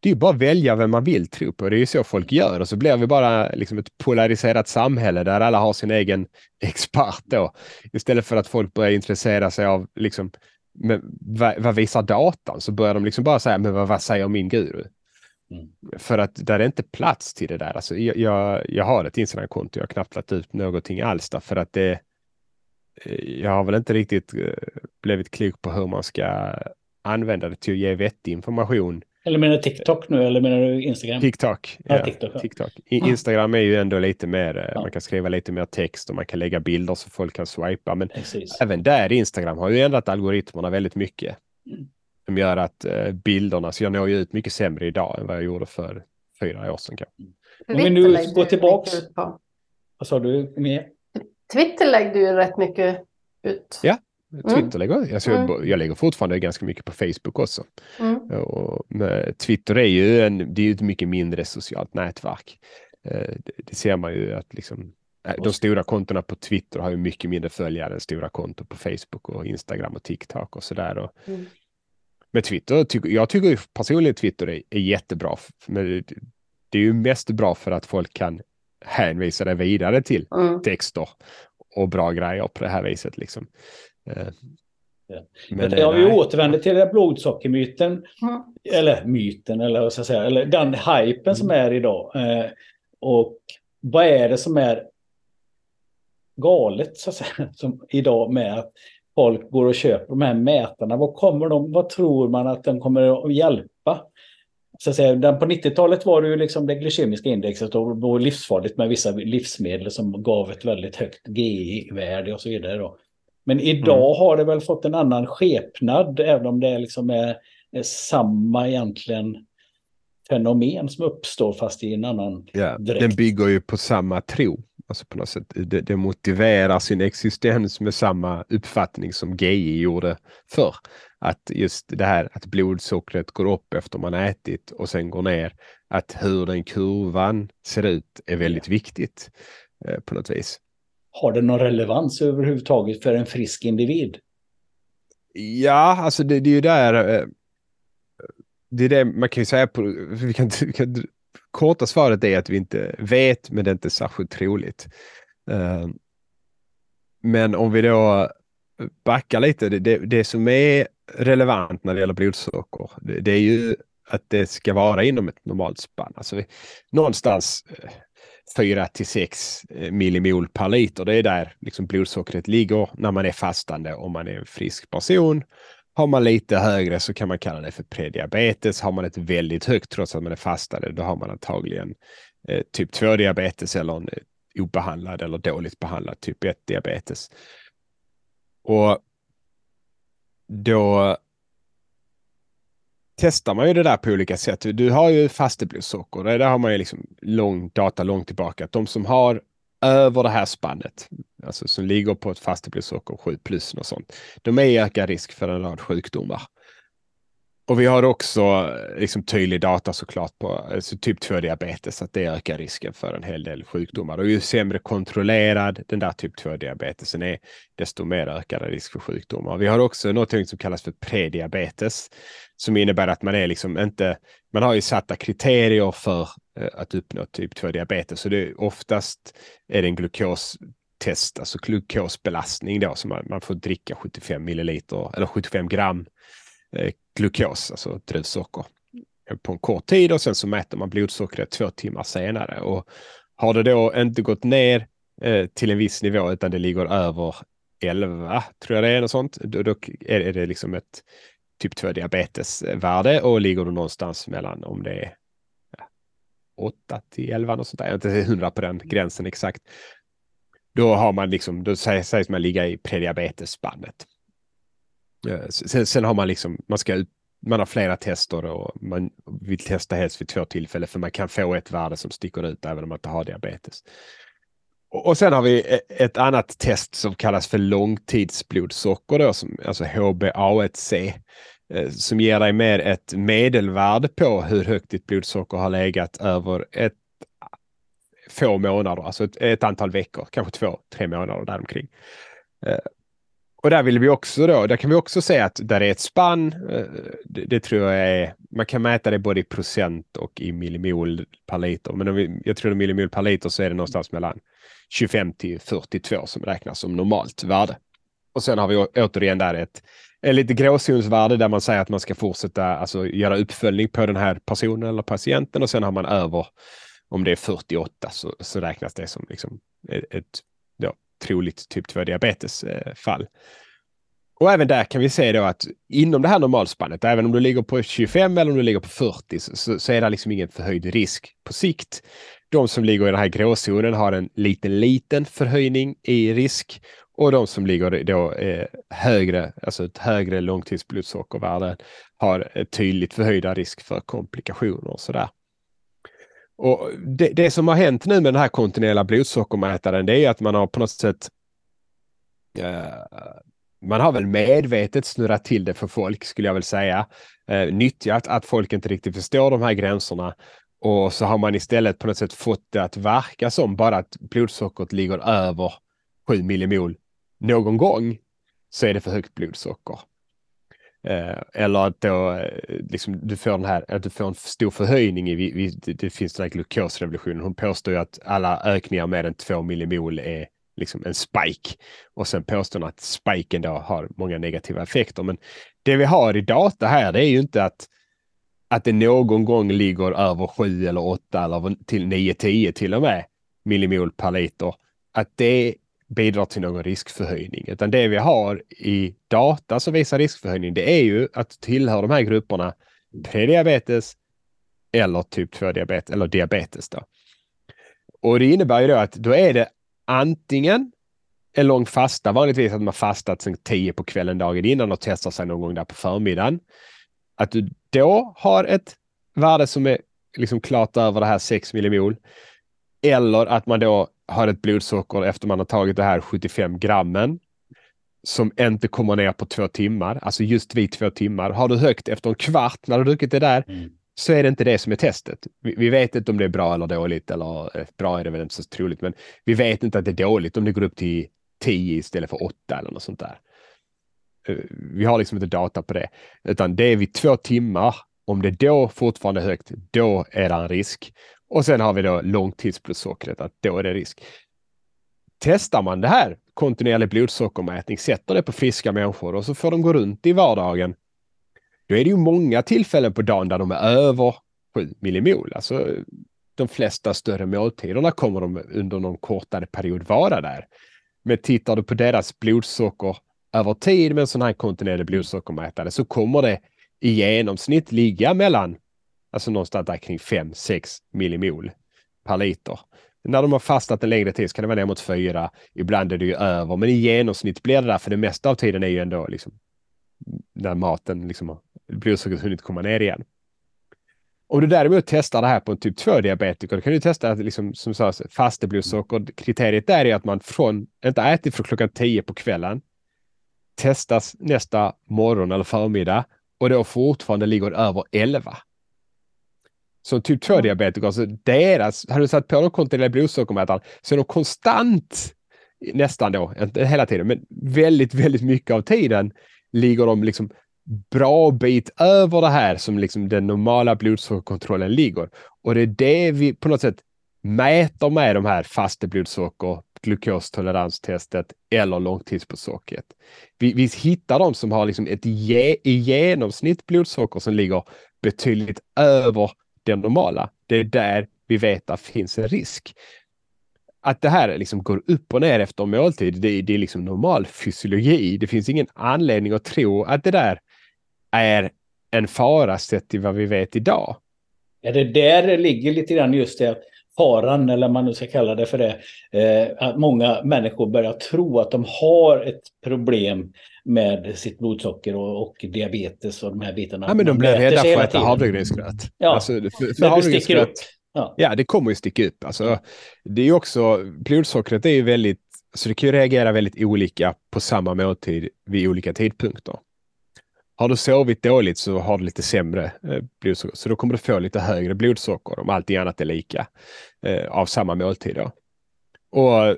det är ju bara att välja vem man vill tro på. Det är ju så folk gör och så blir vi bara liksom ett polariserat samhälle där alla har sin egen (laughs) expert då. Istället för att folk börjar intressera sig av liksom, men, vad, vad, visar datan? Så börjar de liksom bara säga, men vad, vad säger min guru? Mm. För att där är inte plats till det där. Alltså, jag, jag, jag har ett Instagramkonto, jag har knappt lagt ut någonting alls där för att det jag har väl inte riktigt eh, blivit klok på hur man ska använda det till att ge vettig information eller menar du TikTok nu eller menar du Instagram? TikTok. Ja, ja TikTok, ja. TikTok. Instagram är ju ändå lite mer, eh, ja. man kan skriva lite mer text och man kan lägga bilder så folk kan swipa. Men Precis. även där, Instagram har ju ändrat algoritmerna väldigt mycket. Mm. Som gör att uh, bilderna, så jag når ju ut mycket sämre idag än vad jag gjorde för fyra år sedan. Kanske. Om vi nu går tillbaks. Vad sa du? Med? Twitter lägger du ju rätt mycket ut. Ja. Twitter mm. lägger, alltså mm. jag, jag lägger fortfarande ganska mycket på Facebook också. Mm. Och Twitter är ju en, det är ett mycket mindre socialt nätverk. Eh, det, det ser man ju att liksom, eh, de stora kontona på Twitter har ju mycket mindre följare än stora konton på Facebook och Instagram och TikTok och sådär. Mm. Men Twitter, jag tycker personligen Twitter är, är jättebra. Men det är ju mest bra för att folk kan hänvisa det vidare till mm. texter och bra grejer på det här viset. Liksom. Eh, men det, vi återvänder till den blodsockermyten, mm. eller myten, eller vad ska jag säga, eller den hypen som är idag. Eh, och vad är det som är galet så att säga, (laughs) som idag med att folk går och köper de här mätarna? Vad, kommer de, vad tror man att de kommer att hjälpa? Så att säga, på 90-talet var det ju liksom det glykemiska indexet och var livsfarligt med vissa livsmedel som gav ett väldigt högt GI-värde och så vidare. Då. Men idag mm. har det väl fått en annan skepnad, även om det liksom är, är samma egentligen fenomen som uppstår fast i en annan ja, dräkt. Den bygger ju på samma tro. Alltså på något sätt, det, det motiverar sin existens med samma uppfattning som GI gjorde förr. Att just det här att blodsockret går upp efter man ätit och sen går ner. Att hur den kurvan ser ut är väldigt ja. viktigt eh, på något vis. Har det någon relevans överhuvudtaget för en frisk individ? Ja, alltså det, det är ju där. Eh, det är det man kan ju säga på. Vi kan, vi kan, korta svaret är att vi inte vet, men det är inte särskilt troligt. Eh, men om vi då backar lite, det, det, det, som är relevant när det gäller blodsocker, det, det är ju att det ska vara inom ett normalt spann. Alltså någonstans eh, 4 till 6 eh, millimol per liter. Det är där liksom blodsockret ligger när man är fastande om man är en frisk person. Har man lite högre så kan man kalla det för prediabetes. Har man ett väldigt högt trots att man är fastande, då har man antagligen eh, typ 2 diabetes eller en eh, obehandlad eller dåligt behandlad typ 1 diabetes. Och då testar man ju det där på olika sätt. Du har ju fasteblodsocker. Det där har man ju liksom lång data långt tillbaka. Att de som har över det här spannet, alltså som ligger på ett fasteblodsocker 7 plus och sånt, de är i ökad risk för en rad sjukdomar. Och vi har också eh, liksom tydlig data såklart på alltså typ 2 diabetes, att det ökar risken för en hel del sjukdomar. Och ju sämre kontrollerad den där typ 2 diabetesen är, desto mer ökar risk för sjukdomar. Vi har också något som kallas för prediabetes, som innebär att man är liksom inte, man har ju satta kriterier för eh, att uppnå typ 2 diabetes. Så det är oftast är det en glukostest, alltså glukosbelastning då, så man, man får dricka 75 milliliter eller 75 gram eh, glukos, alltså druvsocker, på en kort tid och sen så mäter man blodsockret två timmar senare. Och har det då inte gått ner eh, till en viss nivå utan det ligger över 11, tror jag det är, något sånt, då, då är, är det liksom ett typ 2 diabetesvärde och ligger du någonstans mellan om det är 8 till 11 och sånt där, jag är inte hundra på den gränsen exakt. Då har man liksom, då sägs man ligga i prediabetesspannet. Eh, sen, sen, har man liksom, man ska man har flera tester och man vill testa helst vid två tillfällen för man kan få ett värde som sticker ut även om man inte har diabetes. Och, och sen har vi e-, ett annat test som kallas för långtidsblodsocker, då, som, alltså HbA1c, eh, som ger dig mer ett medelvärde på hur högt ditt blodsocker har legat över ett få månader, alltså ett, ett antal veckor, kanske två, tre månader däromkring. Eh, och där vill vi också då, där kan vi också säga att där är ett spann. Eh, det, det, tror jag är, man kan mäta det både i procent och i millimol per liter. Men om vi, jag tror att millimol per liter så är det någonstans mellan 25 till 42 som räknas som normalt värde. Och sen har vi återigen där ett, ett lite gråzonsvärde där man säger att man ska fortsätta alltså göra uppföljning på den här personen eller patienten och sen har man över om det är 48 så, så räknas det som liksom ett, ett troligt typ 2 diabetesfall. Och även där kan vi se då att inom det här normalspannet, även om du ligger på 25 eller om du ligger på 40, så, så är det liksom ingen förhöjd risk på sikt. De som ligger i den här gråzonen har en liten, liten förhöjning i risk och de som ligger då eh, högre, alltså ett högre långtidsblodsockervärde har ett tydligt förhöjda risk för komplikationer och sådär. Och det, det, som har hänt nu med den här kontinuerliga blodsockermätaren det är att man har på något sätt uh, man har väl medvetet snurrat till det för folk skulle jag väl säga. Eh, uh, nyttjat att folk inte riktigt förstår de här gränserna och så har man istället på något sätt fått det att verka som bara att blodsockret ligger över 7 millimol någon gång så är det för högt blodsocker. Eh, eller att då, eh, liksom, du får den här, att du får en stor förhöjning i, vi, det, det finns den här glukosrevolutionen. Hon påstår ju att alla ökningar mer än 2 millimol är liksom en spike. Och sen påstår hon att spiken då har många negativa effekter. Men det vi har i data här, det är ju inte att att det någon gång ligger över 7 eller 8 eller till 9-10 till och med millimol per liter. Att det bidrar till någon riskförhöjning, utan det vi har i data som visar riskförhöjning, det är ju att tillhör de här grupperna prediabetes eller typ 2 diabetes eller diabetes. Då. Och det innebär ju då att då är det antingen en lång fasta, vanligtvis att man fastat sen 10 på kvällen dagen innan och testar sig någon gång där på förmiddagen. Att du då har ett värde som är liksom klart över det här 6 millimol. Eller att man då har ett blodsocker efter man har tagit det här 75 grammen som inte kommer ner på två timmar, alltså just vid två timmar. Har du högt efter en kvart när du druckit det där mm. så är det inte det som är testet. Vi, vi, vet inte om det är bra eller dåligt, eller eh, bra är det väl inte så troligt, men vi vet inte att det är dåligt om det går upp till 10 istället för 8 eller något sånt där. Eh, vi har liksom inte data på det, utan det är vid två timmar. Om det då fortfarande är högt, då är det en risk. Och sen har vi då långtidsblodsockret, att då är det risk. Testar man det här kontinuerlig blodsockermätning, sätter det på friska människor och så får de gå runt i vardagen. Då är det ju många tillfällen på dagen där de är över 7 millimol. Alltså de flesta större måltiderna kommer de under någon kortare period vara där. Men tittar du på deras blodsocker över tid med en sån här kontinuerlig blodsockermätare så kommer det i genomsnitt ligga mellan, alltså någonstans där kring 5-6 millimol per liter. När de har fastnat en längre tid så kan det vara ner mot 4. Ibland är det ju över, men i genomsnitt blir det där, för det mesta av tiden är ju ändå liksom när maten, liksom, blodsockret hunnit komma ner igen. Om du däremot testar det här på en typ 2-diabetiker, då kan du testa att liksom, som sa, fasteblodsocker. Kriteriet där är att man från, inte ätit från klockan 10 på kvällen, testas nästa morgon eller förmiddag och då fortfarande ligger över 11. Så typ 2-diabetiker, alltså deras, har du satt på dem kontinuerliga blodsockermätaren så är de konstant, nästan då, inte hela tiden, men väldigt, väldigt mycket av tiden ligger de liksom bra bit över det här som liksom den normala blodsockerkontrollen ligger. Och det är det vi på något sätt mäter med de här fasta blodsocker, glukostoleranstestet eller långtidsblodsockret. Vi, vi hittar de som har liksom ett ge, i genomsnitt blodsocker som ligger betydligt över det normala. Det är där vi vet att det finns en risk. Att det här liksom går upp och ner efter måltid, det, det är liksom normal fysiologi. Det finns ingen anledning att tro att det där är en fara sett till vad vi vet idag. Ja, det där ligger lite grann just det faran, eller man nu ska kalla det för det, eh, att många människor börjar tro att de har ett problem med sitt blodsocker och, och diabetes och de här bitarna. Ja, men de blir rädda för att äta havregrynsgröt. Ja, alltså, för, för havregrynsgröt, ja. ja, det kommer ju sticka upp. Alltså, det är ju också, blodsockret är ju väldigt, så det kan ju reagera väldigt olika på samma måltid vid olika tidpunkter. Har du sovit dåligt så har du lite sämre eh, blodsocker, så då kommer du få lite högre blodsocker om allting annat är lika eh, av samma måltid. Då. Och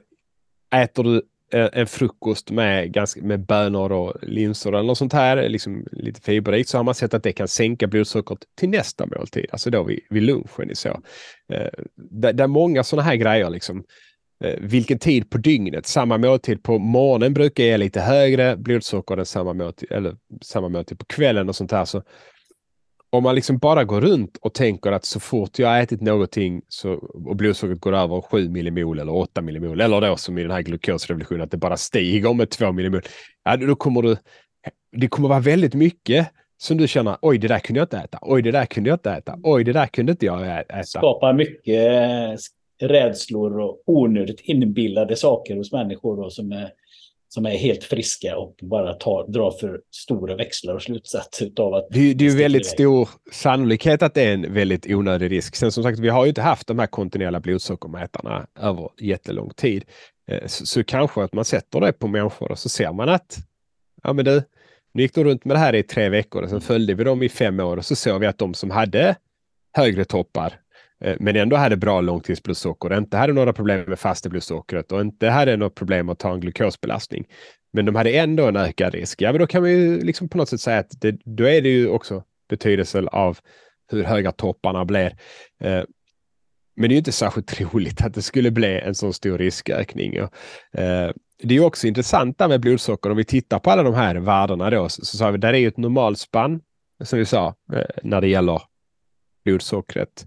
äter du en frukost med, ganska, med bönor och linser eller något sånt här, liksom lite fiberrikt, så har man sett att det kan sänka blodsockret till nästa måltid, alltså då vid, vid lunchen. Så. Eh, där, där många sådana här grejer liksom Eh, vilken tid på dygnet. Samma måltid på morgonen brukar ge lite högre blodsocker än samma måltid, eller samma måltid på kvällen och sånt här. Så om man liksom bara går runt och tänker att så fort jag ätit någonting så, och blodsockret går över 7 millimol eller 8 millimol eller då som i den här glukosrevolutionen att det bara stiger med 2 millimol. Ja, då kommer du, det kommer vara väldigt mycket som du känner, oj det där kunde jag inte äta, oj det där kunde jag inte äta, oj det där kunde inte jag äta. Skapar mycket eh, rädslor och onödigt inbillade saker hos människor då, som, är, som är helt friska och bara tar, drar för stora växlar och slutsatser av att... Det, det är ju väldigt stor sannolikhet att det är en väldigt onödig risk. Sen som sagt, vi har ju inte haft de här kontinuerliga blodsockermätarna över jättelång tid. Eh, så, så kanske att man sätter det på människor och så ser man att ja men du, nu gick de runt med det här i tre veckor och sen följde vi dem i fem år och så såg vi att de som hade högre toppar Eh, men ändå hade bra långtidsblodsocker, inte hade några problem med fasteblodsockret och inte hade något problem att ta en glukosbelastning. Men de hade ändå en ökad risk. Ja, men då kan man ju liksom på något sätt säga att det, då är det ju också betydelsen av hur höga topparna blir. Eh, men det är inte särskilt troligt att det skulle bli en så stor riskökning. Eh, det är också intressant där med blodsocker. Om vi tittar på alla de här värdena då så, så sa vi där är ju ett normalspann som vi sa när det gäller blodsockret.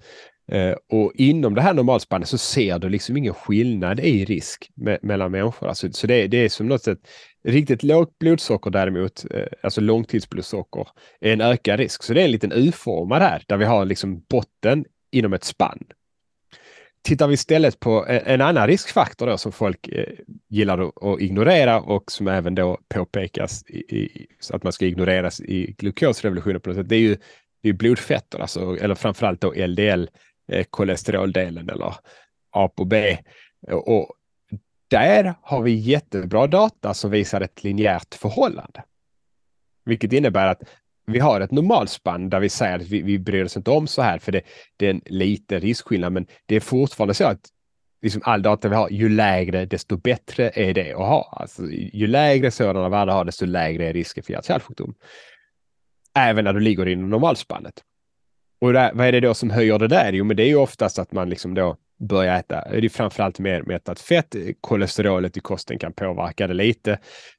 Eh, och inom det här normalspannet så ser du liksom ingen skillnad i risk me mellan människor. Alltså, så det, det, är som något sätt riktigt lågt blodsocker däremot, eh, alltså långtidsblodsocker, är en ökad risk. Så det är en liten U-formad här där vi har liksom botten inom ett spann. Tittar vi istället på e-, en, annan riskfaktor då som folk eh, gillar att, ignorera och som även då påpekas i, i, att man ska ignoreras i glukosrevolutionen på något sätt. Det är ju det är blodfetter, alltså, eller framförallt då LDL Eh, Eh, kolesteroldelen eller ApoB. Och där har vi jättebra data som visar ett linjärt förhållande. Vilket innebär att vi har ett normalspann där vi säger att vi, vi bryr oss inte om så här för det, det är en liten riskskillnad men det är fortfarande så att liksom all data vi har, ju lägre desto bättre är det att ha. Alltså, ju lägre sådana värden har desto lägre är risken för hjärt-kärlsjukdom. Även när du ligger inom normalspannet. Och där, vad är det då som höjer det där? Jo, men det är ju oftast att man liksom då börjar äta. Det är framförallt mer mättat fett. Kolesterolet i kosten kan påverka det lite.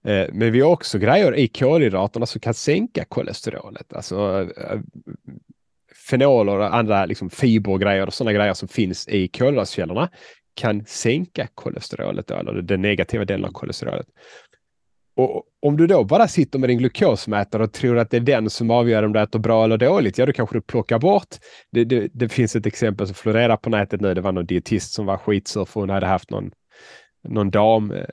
Eh, men vi har också grejer i kolhydraterna som kan sänka kolesterolet. Alltså eh, fenoler och andra liksom fibergrejer och sådana grejer som finns i kolhydratkällorna kan sänka kolesterolet, då, eller den negativa delen av kolesterolet. Och om du då bara sitter med din glukosmätare och tror att det är den som avgör om du äter bra eller dåligt, ja då kanske du plockar bort. Det, det, det finns ett exempel som florerar på nätet nu. Det var någon dietist som var skitsur för hon hade haft någon, någon dam, eh,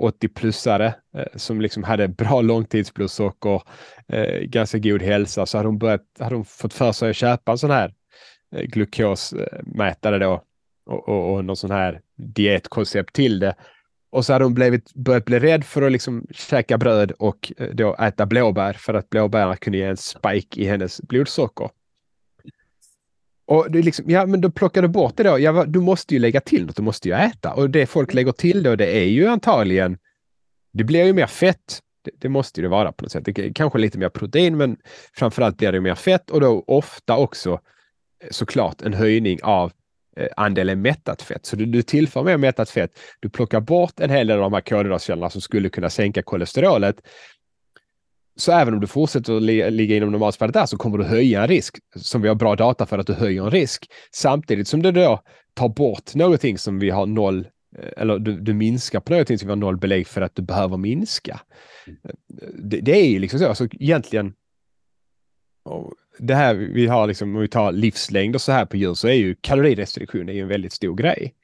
80-plussare, eh, som liksom hade bra långtidsblodsocker, eh, ganska god hälsa. Så hade hon, börjat, hade hon fått för sig att köpa en sån här eh, glukosmätare då och, och, och någon sån här dietkoncept till det. Och så hade hon blivit, börjat bli rädd för att liksom käka bröd och eh, då äta blåbär för att blåbären kunde ge en spike i hennes blodsocker. Och det är liksom, ja men då plockar du bort det då. Ja, du måste ju lägga till något, du måste ju äta. Och det folk lägger till då, det är ju antagligen, det blir ju mer fett. Det, det måste ju vara på något sätt. Det, kanske lite mer protein, men framförallt blir det mer fett och då ofta också eh, såklart en höjning av andelen mättat fett. Så du, du tillför mer mättat fett. Du plockar bort en hel del av de här kolhydratkällorna som skulle kunna sänka kolesterolet. Så även om du fortsätter att li ligga inom normalspannet där så kommer du höja en risk som vi har bra data för att du höjer en risk. Samtidigt som du då tar bort någonting som vi har noll eh, eller du, du minskar på någonting som vi har noll belägg för att du behöver minska. Mm. Det, det är ju liksom så, alltså egentligen det här vi har liksom, om vi tar livslängd och så här på djur så är ju kalorirestriktion är ju en väldigt stor grej.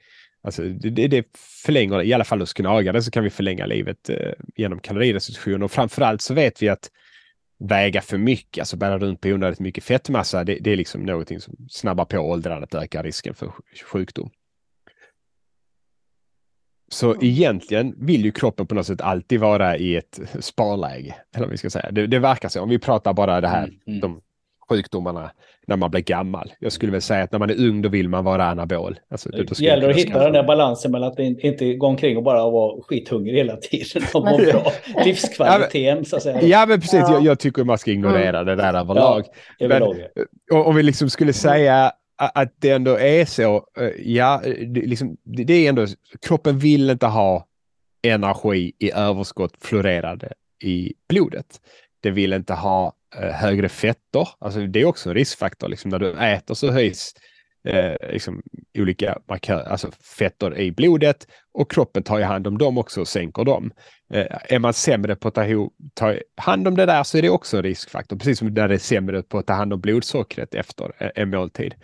Alltså det, det förlänger, i alla fall hos gnagare så kan vi förlänga livet eh, genom kalorirestriktion och framförallt så vet vi att väga för mycket, alltså bära runt på onödigt mycket fettmassa, det, det är liksom någonting som snabbar på åldrandet, ökar risken för sjukdom. Så mm. egentligen vill ju kroppen på något sätt alltid vara i ett sparläge. Eller vad vi ska säga. Det, det verkar så. Om vi pratar bara det här, mm, mm. de sjukdomarna när man blir gammal. Jag skulle väl säga att när man är ung då vill man vara anabol. Alltså, det gäller att hitta den där balansen mellan att inte gå omkring och bara vara skithungrig hela tiden och må bra. Livskvaliteten så att säga. Ja men precis, ja. Jag, jag, tycker man ska ignorera mm. det där överlag. Ja, men, om vi liksom skulle säga att det ändå är så, eh, ja, det, liksom, det är ändå, kroppen vill inte ha energi i överskott florerade i blodet. Det vill inte ha eh, Eh, högre fetter, alltså det är också en riskfaktor. Liksom, när du äter så höjs eh, liksom, olika markör, alltså fetter i blodet och kroppen tar ju hand om dem också och sänker dem. Eh, är man sämre på att ta, ta, hand om det där så är det också en riskfaktor, precis som när det är sämre på att ta hand om blodsockret efter en måltid.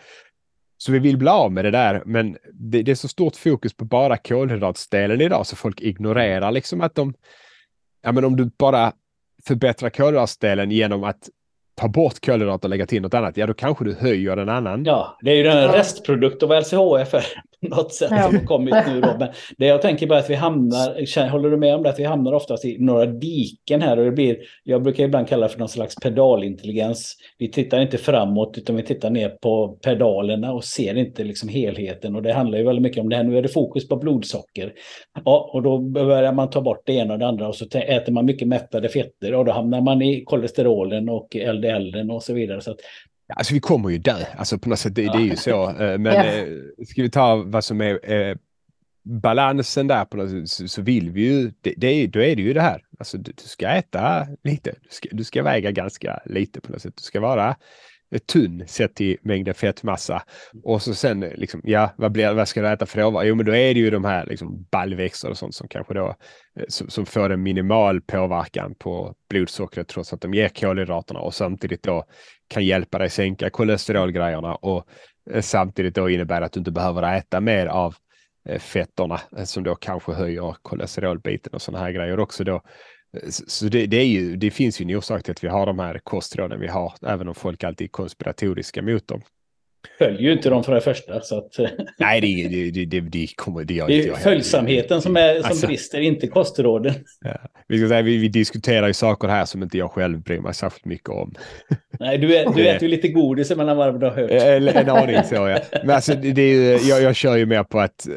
Så vi vill bli av med det där, men det, det, är så stort fokus på bara kolhydratdelen idag så folk ignorerar liksom att de, ja men om du bara förbättra kolhydratdelen genom att ta bort kolhydrater och lägga till något annat, ja då kanske du höjer en annan. Ja, det är ju den restprodukt av LCHF på (laughs) något sätt ja. som kommit nu då. (laughs) Men det jag tänker bara att vi hamnar, håller du med om det, att vi hamnar oftast i några diken här och det blir, jag brukar ibland kalla det för någon slags pedalintelligens. Vi tittar inte framåt utan vi tittar ner på pedalerna och ser inte liksom helheten och det handlar ju väldigt mycket om det här. Nu är det fokus på blodsocker. Ja, och då börjar man ta bort det ena och det andra och så äter man mycket mättade fetter och då hamnar man i kolesterolen och LDL och så vidare. Så att Alltså vi kommer ju dö, alltså på något sätt, det, det är ju så. Eh, men ja. ska vi ta vad som är eh, balansen där på något sätt, så, så vill vi ju, det, det är, då är det ju det här, alltså du, du ska äta lite, du ska, du ska väga ganska lite på något sätt, du ska vara tunn sett till mängden fettmassa. Och så sen, liksom, ja, vad, blir, vad ska du äta för råvaror? Jo, men då är det ju de här liksom, baljväxter och sånt som kanske då som, som, får en minimal påverkan på blodsockret trots att de ger kolhydraterna och samtidigt då kan hjälpa dig sänka kolesterolgrejerna och eh, samtidigt då innebär att du inte behöver äta mer av eh, fetterna eh, som då kanske höjer kolesterolbiten och sådana här grejer också då. Så det, det, är ju, det finns ju en orsak till att vi har de här kostråden vi har, även om folk alltid är konspiratoriska mot dem följer ju inte dem för det första. Så att, (laughs) Nej, det, det, det, det kommer det gör Det är följsamheten som, är, som alltså, brister, inte kostråden. (laughs) Ja. Vi, ska säga, vi, vi, diskuterar ju saker här som inte jag själv bryr mig särskilt mycket om. (laughs) Nej, du, är, du äter ju lite godis mellan varven du har hört. En, en aning så, ja. Men alltså, det är jag, jag kör ju mer på att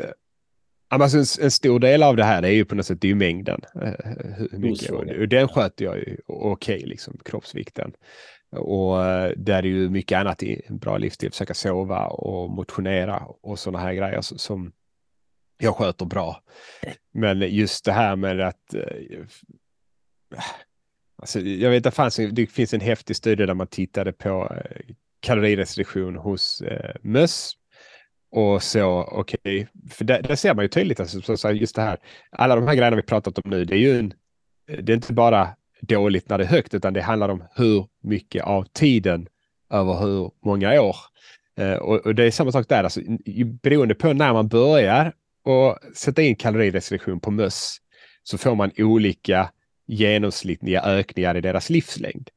Alltså en, en, stor del av det här är ju på något sätt det är ju mängden. Hur mycket, och, och den sköter jag ju okej, okay, liksom kroppsvikten. Och eh, där är ju mycket annat i en bra livsstil, försöka sova och motionera och sådana här grejer som jag sköter bra. Men just det här med att eh, Alltså, jag vet det, fanns, det finns en häftig studie där man tittade på eh, kalorirestriktion hos eh, möss. Och så, okej, okay, för där, där, ser man ju tydligt, alltså, så, just det här, alla de här grejerna vi pratat om nu, det är ju en, det är inte bara dåligt när det är högt, utan det handlar om hur mycket av tiden över hur många år. Eh, och, och, det är samma sak där, alltså, beroende på när man börjar och sätta in kalorirestriktion på möss så får man olika genomsnittliga ökningar i deras livslängd.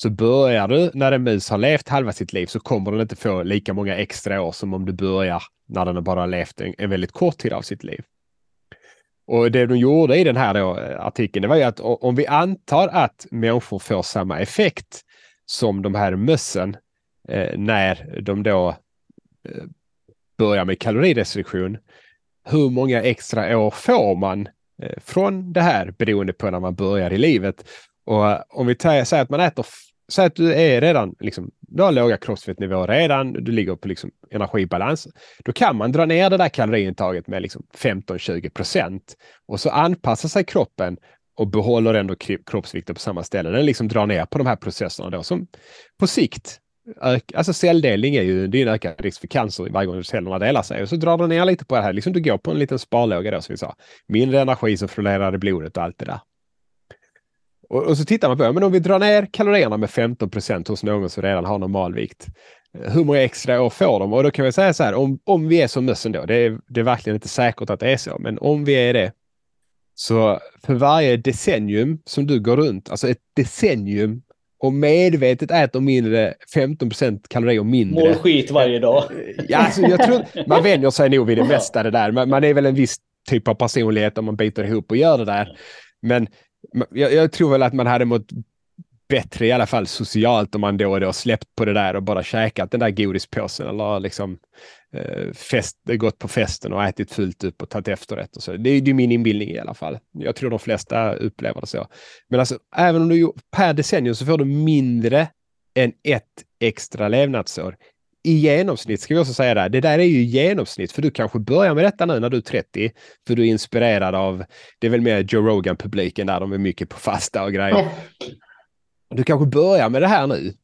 Så börjar du när en mus har levt halva sitt liv så kommer den inte få lika många extra år som om du börjar när den bara har levt en, en väldigt kort tid av sitt liv. Och det de gjorde i den här då, eh, artikeln, det var ju att om vi antar att människor får samma effekt som de här mössen eh, när de då eh, börjar med kalorirestriktion. Hur många extra år får man Eh, från det här beroende på när man börjar i livet. Och eh, om vi säger att man äter, säg att du är redan, liksom, du har låga kroppsfettnivåer redan, du ligger på liksom energibalans. Då kan man dra ner det där kaloriintaget med liksom 15-20 procent och så anpassar sig kroppen och behåller ändå kroppsvikten på samma ställe. Den liksom drar ner på de här processerna då som på sikt alltså celldelning är ju det är en ökad risk för cancer varje gång cellerna delar sig. Och så drar den ner lite på det här, liksom du går på en liten sparlåga då som vi sa. Mindre energi som flödar i blodet och allt det där. Och, och så tittar man på, men om vi drar ner kalorierna med 15 procent hos någon som redan har normalvikt. Hur många extra år får de? Och då kan vi säga så här, om, om vi är som mössen då, det är, det är verkligen inte säkert att det är så, men om vi är det, så för varje decennium som du går runt, alltså ett decennium och medvetet äter mindre, 15% kalorier mindre. Mår skit varje dag. Ja, alltså, jag tror, man vänjer sig nog vid det mesta det där. Man, man är väl en viss typ av personlighet om man biter ihop och gör det där. Men jag, jag tror väl att man hade mått bättre i alla fall socialt om man då och då släppt på det där och bara käkat den där godispåsen eller liksom eh, fest, gått på festen och ätit fullt upp och tagit efterrätt. Och så. Det är, det är min inbildning i alla fall. Jag tror de flesta upplever det så. Men alltså, även om du per decennium så får du mindre än ett extra levnadsår. I genomsnitt ska vi också säga det. Det där är ju genomsnitt, för du kanske börjar med detta nu när du är 30, för du är inspirerad av, det är väl mer Joe Rogan-publiken där de är mycket på fasta och grejer. Du kanske börjar med det här nu,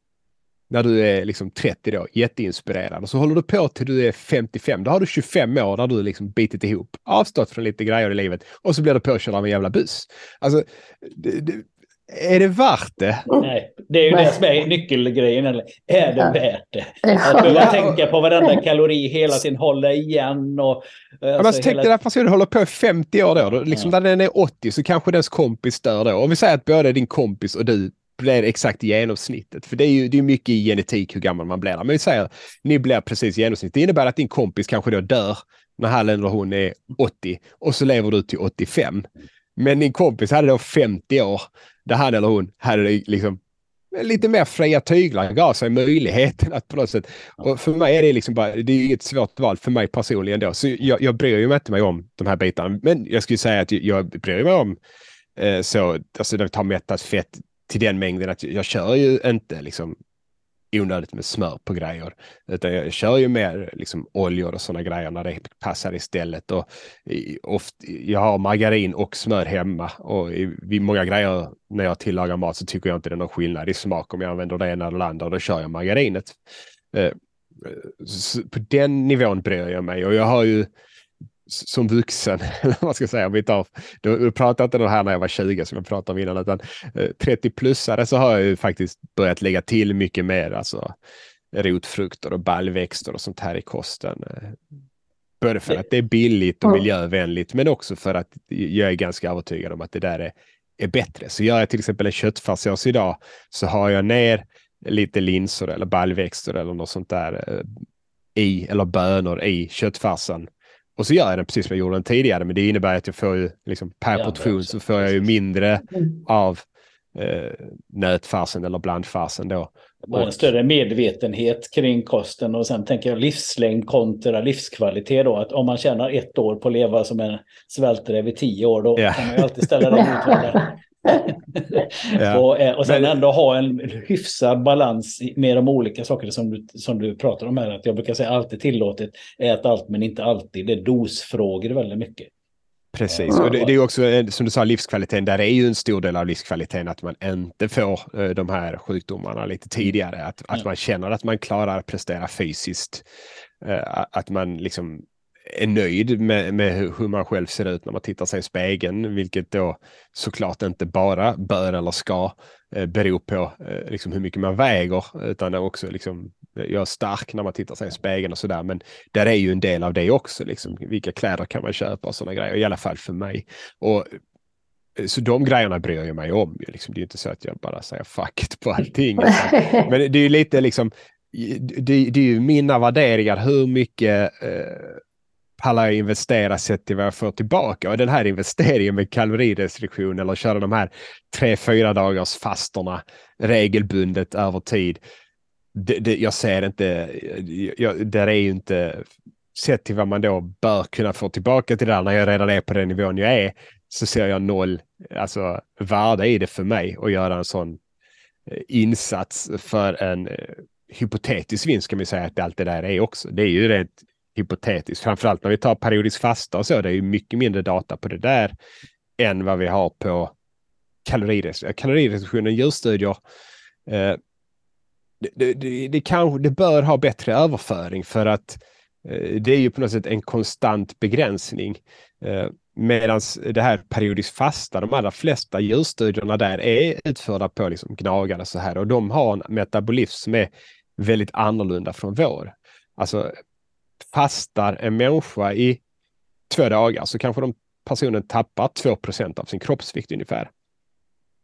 när du är liksom 30 då, jätteinspirerad. Och så håller du på till du är 55. Då har du 25 år där du liksom bitit ihop, avstått från lite grejer i livet och så blir du påkörd av en jävla buss. Alltså, det, det, är det värt det? Nej, det är ju det som är nyckelgrejen. Eller? Är det värt det? Att behöva tänka på varenda kalori hela tiden, hålla igen och... Alltså, alltså, tänk hela... dig att personen håller på i 50 år då. då liksom ja. När den är 80 så kanske dens kompis dör då. Om vi säger att både din kompis och du blir exakt genomsnittet. För det är ju det är mycket i genetik hur gammal man blir. Men vi säger ni blir precis genomsnitt. Det innebär att din kompis kanske då dör när han eller hon är 80 och så lever du till 85. Men din kompis hade då 50 år där han eller hon hade liksom lite mer fria tyglar, gav sig möjligheten att på något sätt. Och för mig är det liksom bara, det är ett svårt val för mig personligen då. Så jag, jag bryr ju mig inte mig om de här bitarna. Men jag skulle säga att jag bryr mig om eh, så, alltså när vi tar mättat fett, till den mängden att jag kör ju inte liksom onödigt med smör på grejer. Utan jag kör ju mer liksom oljor och sådana grejer när det passar istället. Och oft, jag har margarin och smör hemma och vid många grejer när jag tillagar mat så tycker jag inte det är någon skillnad i smak om jag använder det ena eller det andra. Då kör jag margarinet. Eh, på den nivån bryr jag mig och jag har ju som vuxen, (laughs) eller vad ska jag säga, om vi tar, då pratar inte det här när jag var 20 som jag pratade om innan, utan 30-plussare eh, så har jag ju faktiskt börjat lägga till mycket mer, alltså rotfrukter och baljväxter och sånt här i kosten. Eh, både för att det är billigt och miljövänligt, men också för att jag är ganska övertygad om att det där är, är bättre. Så gör jag till exempel en köttfärssås idag så har jag ner lite linser eller baljväxter eller något sånt där eh, i, eller bönor i köttfärsen och så gör jag den precis som jag gjorde den tidigare, men det innebär att jag får ju liksom per ja, portion så får jag ju mindre mm. av eh, nötfarsen eller blandfarsen då. Bara en större medvetenhet kring kosten och sen tänker jag livslängd kontra livskvalitet då. Att om man tjänar ett år på att leva som en svälträv i tio år då ja. kan man ju alltid ställa det (laughs) mot (laughs) ja. och, eh, och sen Men... ändå ha en hyfsad balans med de olika sakerna som du, som du pratar om här. Att jag brukar säga alltid tillåtet, ät allt men inte alltid. Det är dosfrågor väldigt mycket. Precis, och det, det är också eh, som du sa livskvaliteten, där är ju en stor del av livskvaliteten att man inte får uh, de här sjukdomarna lite tidigare. Att, att man känner att man klarar att prestera fysiskt. Att man liksom är nöjd med, med hur man själv ser ut när man tittar sig i spegeln, vilket då såklart inte bara bör eller ska eh, bero på eh, liksom hur mycket man väger, utan också liksom, jag är stark när man tittar sig i spegeln och sådär. Men där är ju en del av det också, liksom, vilka kläder kan man köpa och sådana grejer, i alla fall för mig. Och eh, så de grejerna bryr jag mig om. Liksom. Det är inte så att jag bara säger fuck it på allting. (laughs) Men det är ju lite liksom, det, det är ju mina värderingar, hur mycket eh, pallar jag investera sett till vad jag får tillbaka. Och den här investeringen med kalorirestriktion eller köra de här tre, fyra dagars fastorna regelbundet över tid. Det, det, jag ser inte, jag, där är ju inte, sett till vad man då bör kunna få tillbaka till det där när jag redan är på den nivån jag är, så ser jag noll alltså, värde i det för mig att göra en sån eh, insats för en eh, hypotetisk vinst kan vi säga att allt det där är också. Det är ju rent hypotetiskt. Framförallt när vi tar periodisk fasta och så. Det är ju mycket mindre data på det där än vad vi har på kalorirestriktion. Kalorirestriktionen, djurstudier. Eh, det, det, det, kanske, det bör ha bättre överföring för att eh, det är ju på något sätt en konstant begränsning. Eh, Medan det här periodiskt fasta, de allra flesta djurstudierna där är utförda på liksom gnagare så här och de har en metabolism som är väldigt annorlunda från vår. Alltså fastar en människa i två dagar så kanske de personen tappar 2% av sin kroppsvikt ungefär.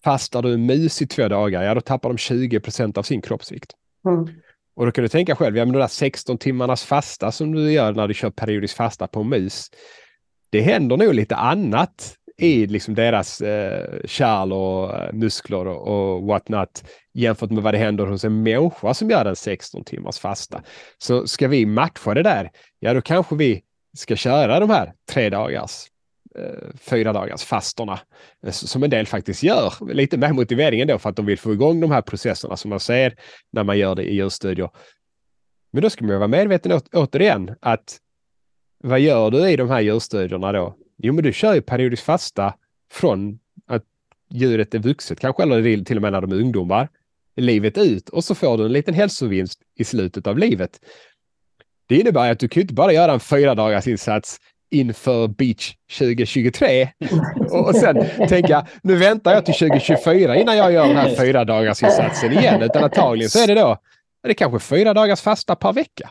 Fastar du en mus i två dagar, ja då tappar de 20% av sin kroppsvikt. Mm. Och då kan du tänka själv, ja men de där 16 timmarnas fasta som du gör när du kör periodisk fasta på en mus. Det händer nog lite annat i liksom deras eh, kärl och eh, muskler och, och what not jämfört med vad det händer hos en människa som gör en 16 timmars fasta. Så ska vi matcha det där, ja då kanske vi ska köra de här tre dagars eh, fyra dagars fastorna eh, som en del faktiskt gör. Lite med motiveringen då för att de vill få igång de här processerna som man ser när man gör det i djurstudier. Men då ska man vara medveten återigen att vad gör du i de här djurstudierna då? Jo, men du kör ju periodisk fasta från att djuret är vuxet, kanske eller till och med när de är ungdomar, livet ut och så får du en liten hälsovinst i slutet av livet. Det innebär att du kan inte bara göra en fyra dagars insats inför Beach 2023 och sen tänka nu väntar jag till 2024 innan jag gör den här fyra dagars insatsen igen. Utan antagligen så är det då är det kanske fyra dagars fasta per vecka.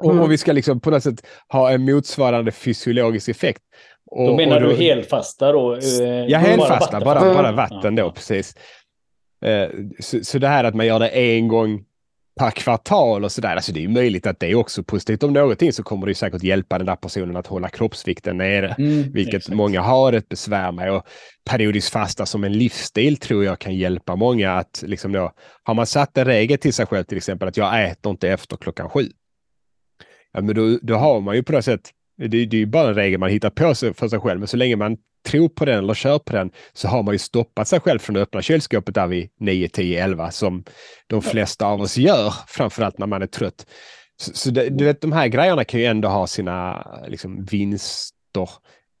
Och, och, vi ska liksom på något sätt ha en motsvarande fysiologisk effekt. Och, då menar då, du helfasta då? Eh, ja, helfasta, bara, bara, bara vatten då, precis. Eh, så, så det här att man gör det en gång per kvartal och sådär. Alltså det är möjligt att det är också positivt. Om någonting så kommer det säkert hjälpa den där personen att hålla kroppsvikten nere, mm, vilket exakt. många har ett besvär med. Och periodisk fasta som en livsstil tror jag kan hjälpa många att liksom då, har man satt en regel till sig själv, till exempel att jag äter inte efter klockan sju. Ja, men då, då har man ju på något sätt, det, det är ju bara en regel man hittar på sig för sig själv, men så länge man tror på den eller kör på den så har man ju stoppat sig själv från att öppna kylskåpet där vid 9, 10, 11 som de flesta av oss gör, framförallt när man är trött. Så, så det, du vet, de här grejerna kan ju ändå ha sina liksom, vinster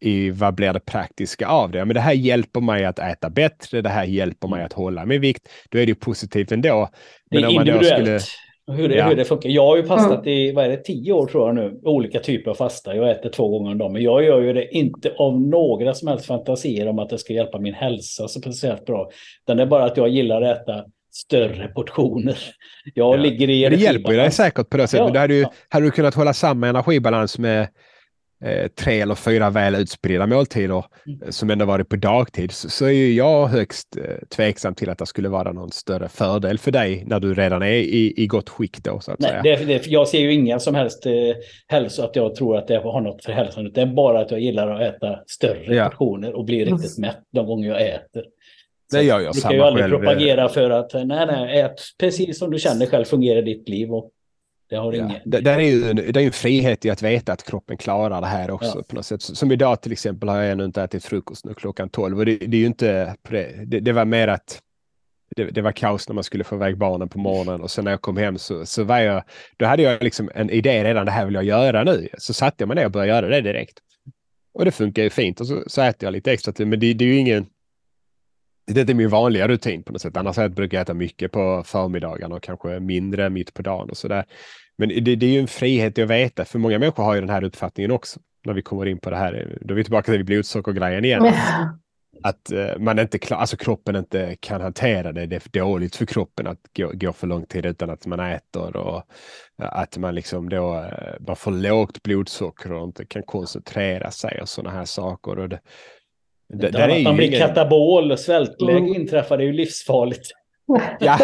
i vad blir det praktiska av det. Men det här hjälper mig att äta bättre, det här hjälper mig att hålla min vikt. Då är det positivt ändå. Men det är individuellt. Skulle, hur det, ja. hur det funkar. Jag har ju fastat i, vad är det, tio år tror jag nu, olika typer av fasta. Jag äter två gånger om dagen, men jag gör ju det inte av några som helst fantasier om att det ska hjälpa min hälsa så speciellt bra. Utan det är bara att jag gillar att äta större portioner. Jag ja. ligger i... Det hjälper ju dig säkert på det sättet. Ja. Men hade, du, hade du kunnat hålla samma energibalans med eh, tre eller fyra väl utspridda måltider mm. Eh, som ändå varit på dagtid så, så är ju jag högst eh, tveksam till att det skulle vara någon större fördel för dig när du redan är i, i gott skick då så att Nej, säga. Det, det, jag ser ju inga som helst eh, hälso att jag tror att det har något för hälsan. Det är bara att jag gillar att äta större ja. portioner och bli riktigt mätt de gånger jag äter. det gör jag. Vi kan ju aldrig själv. propagera för att nej, nej, ät precis som du känner själv fungerar ditt liv. Och Det, har ja. ingen... det, det, är ju, det är ju en frihet i att veta att kroppen klarar det här också Ja. på något sätt. Som idag till exempel har jag ännu inte ätit frukost nu klockan 12 och det, det är ju inte. Det, det var mer att det, det var kaos när man skulle få iväg barnen på morgonen och sen när jag kom hem så, så var jag, då hade jag liksom en idé redan, det här vill jag göra nu. Så satte jag mig ner och började göra det direkt. Och det funkar ju fint och så, så äter jag lite extra till, men det, det är ju ingen, det är min vanliga rutin på något sätt. Annars brukar jag äta mycket på förmiddagen och kanske mindre mitt på dagen och sådär. Men det, det är ju en frihet att veta, för många människor har ju den här uppfattningen också. När vi kommer in på det här, då är vi tillbaka till blodsockergrejen igen. Att uh, man inte klar, alltså kroppen inte kan hantera det. Det är för dåligt för kroppen att gå, gå för lång tid utan att man äter och att man liksom då uh, man får lågt blodsocker och inte kan koncentrera sig och sådana här saker. Och det, det, det att man blir ingen... katabol och svältläge mm. inträffar, det är ju livsfarligt. (laughs) Ja,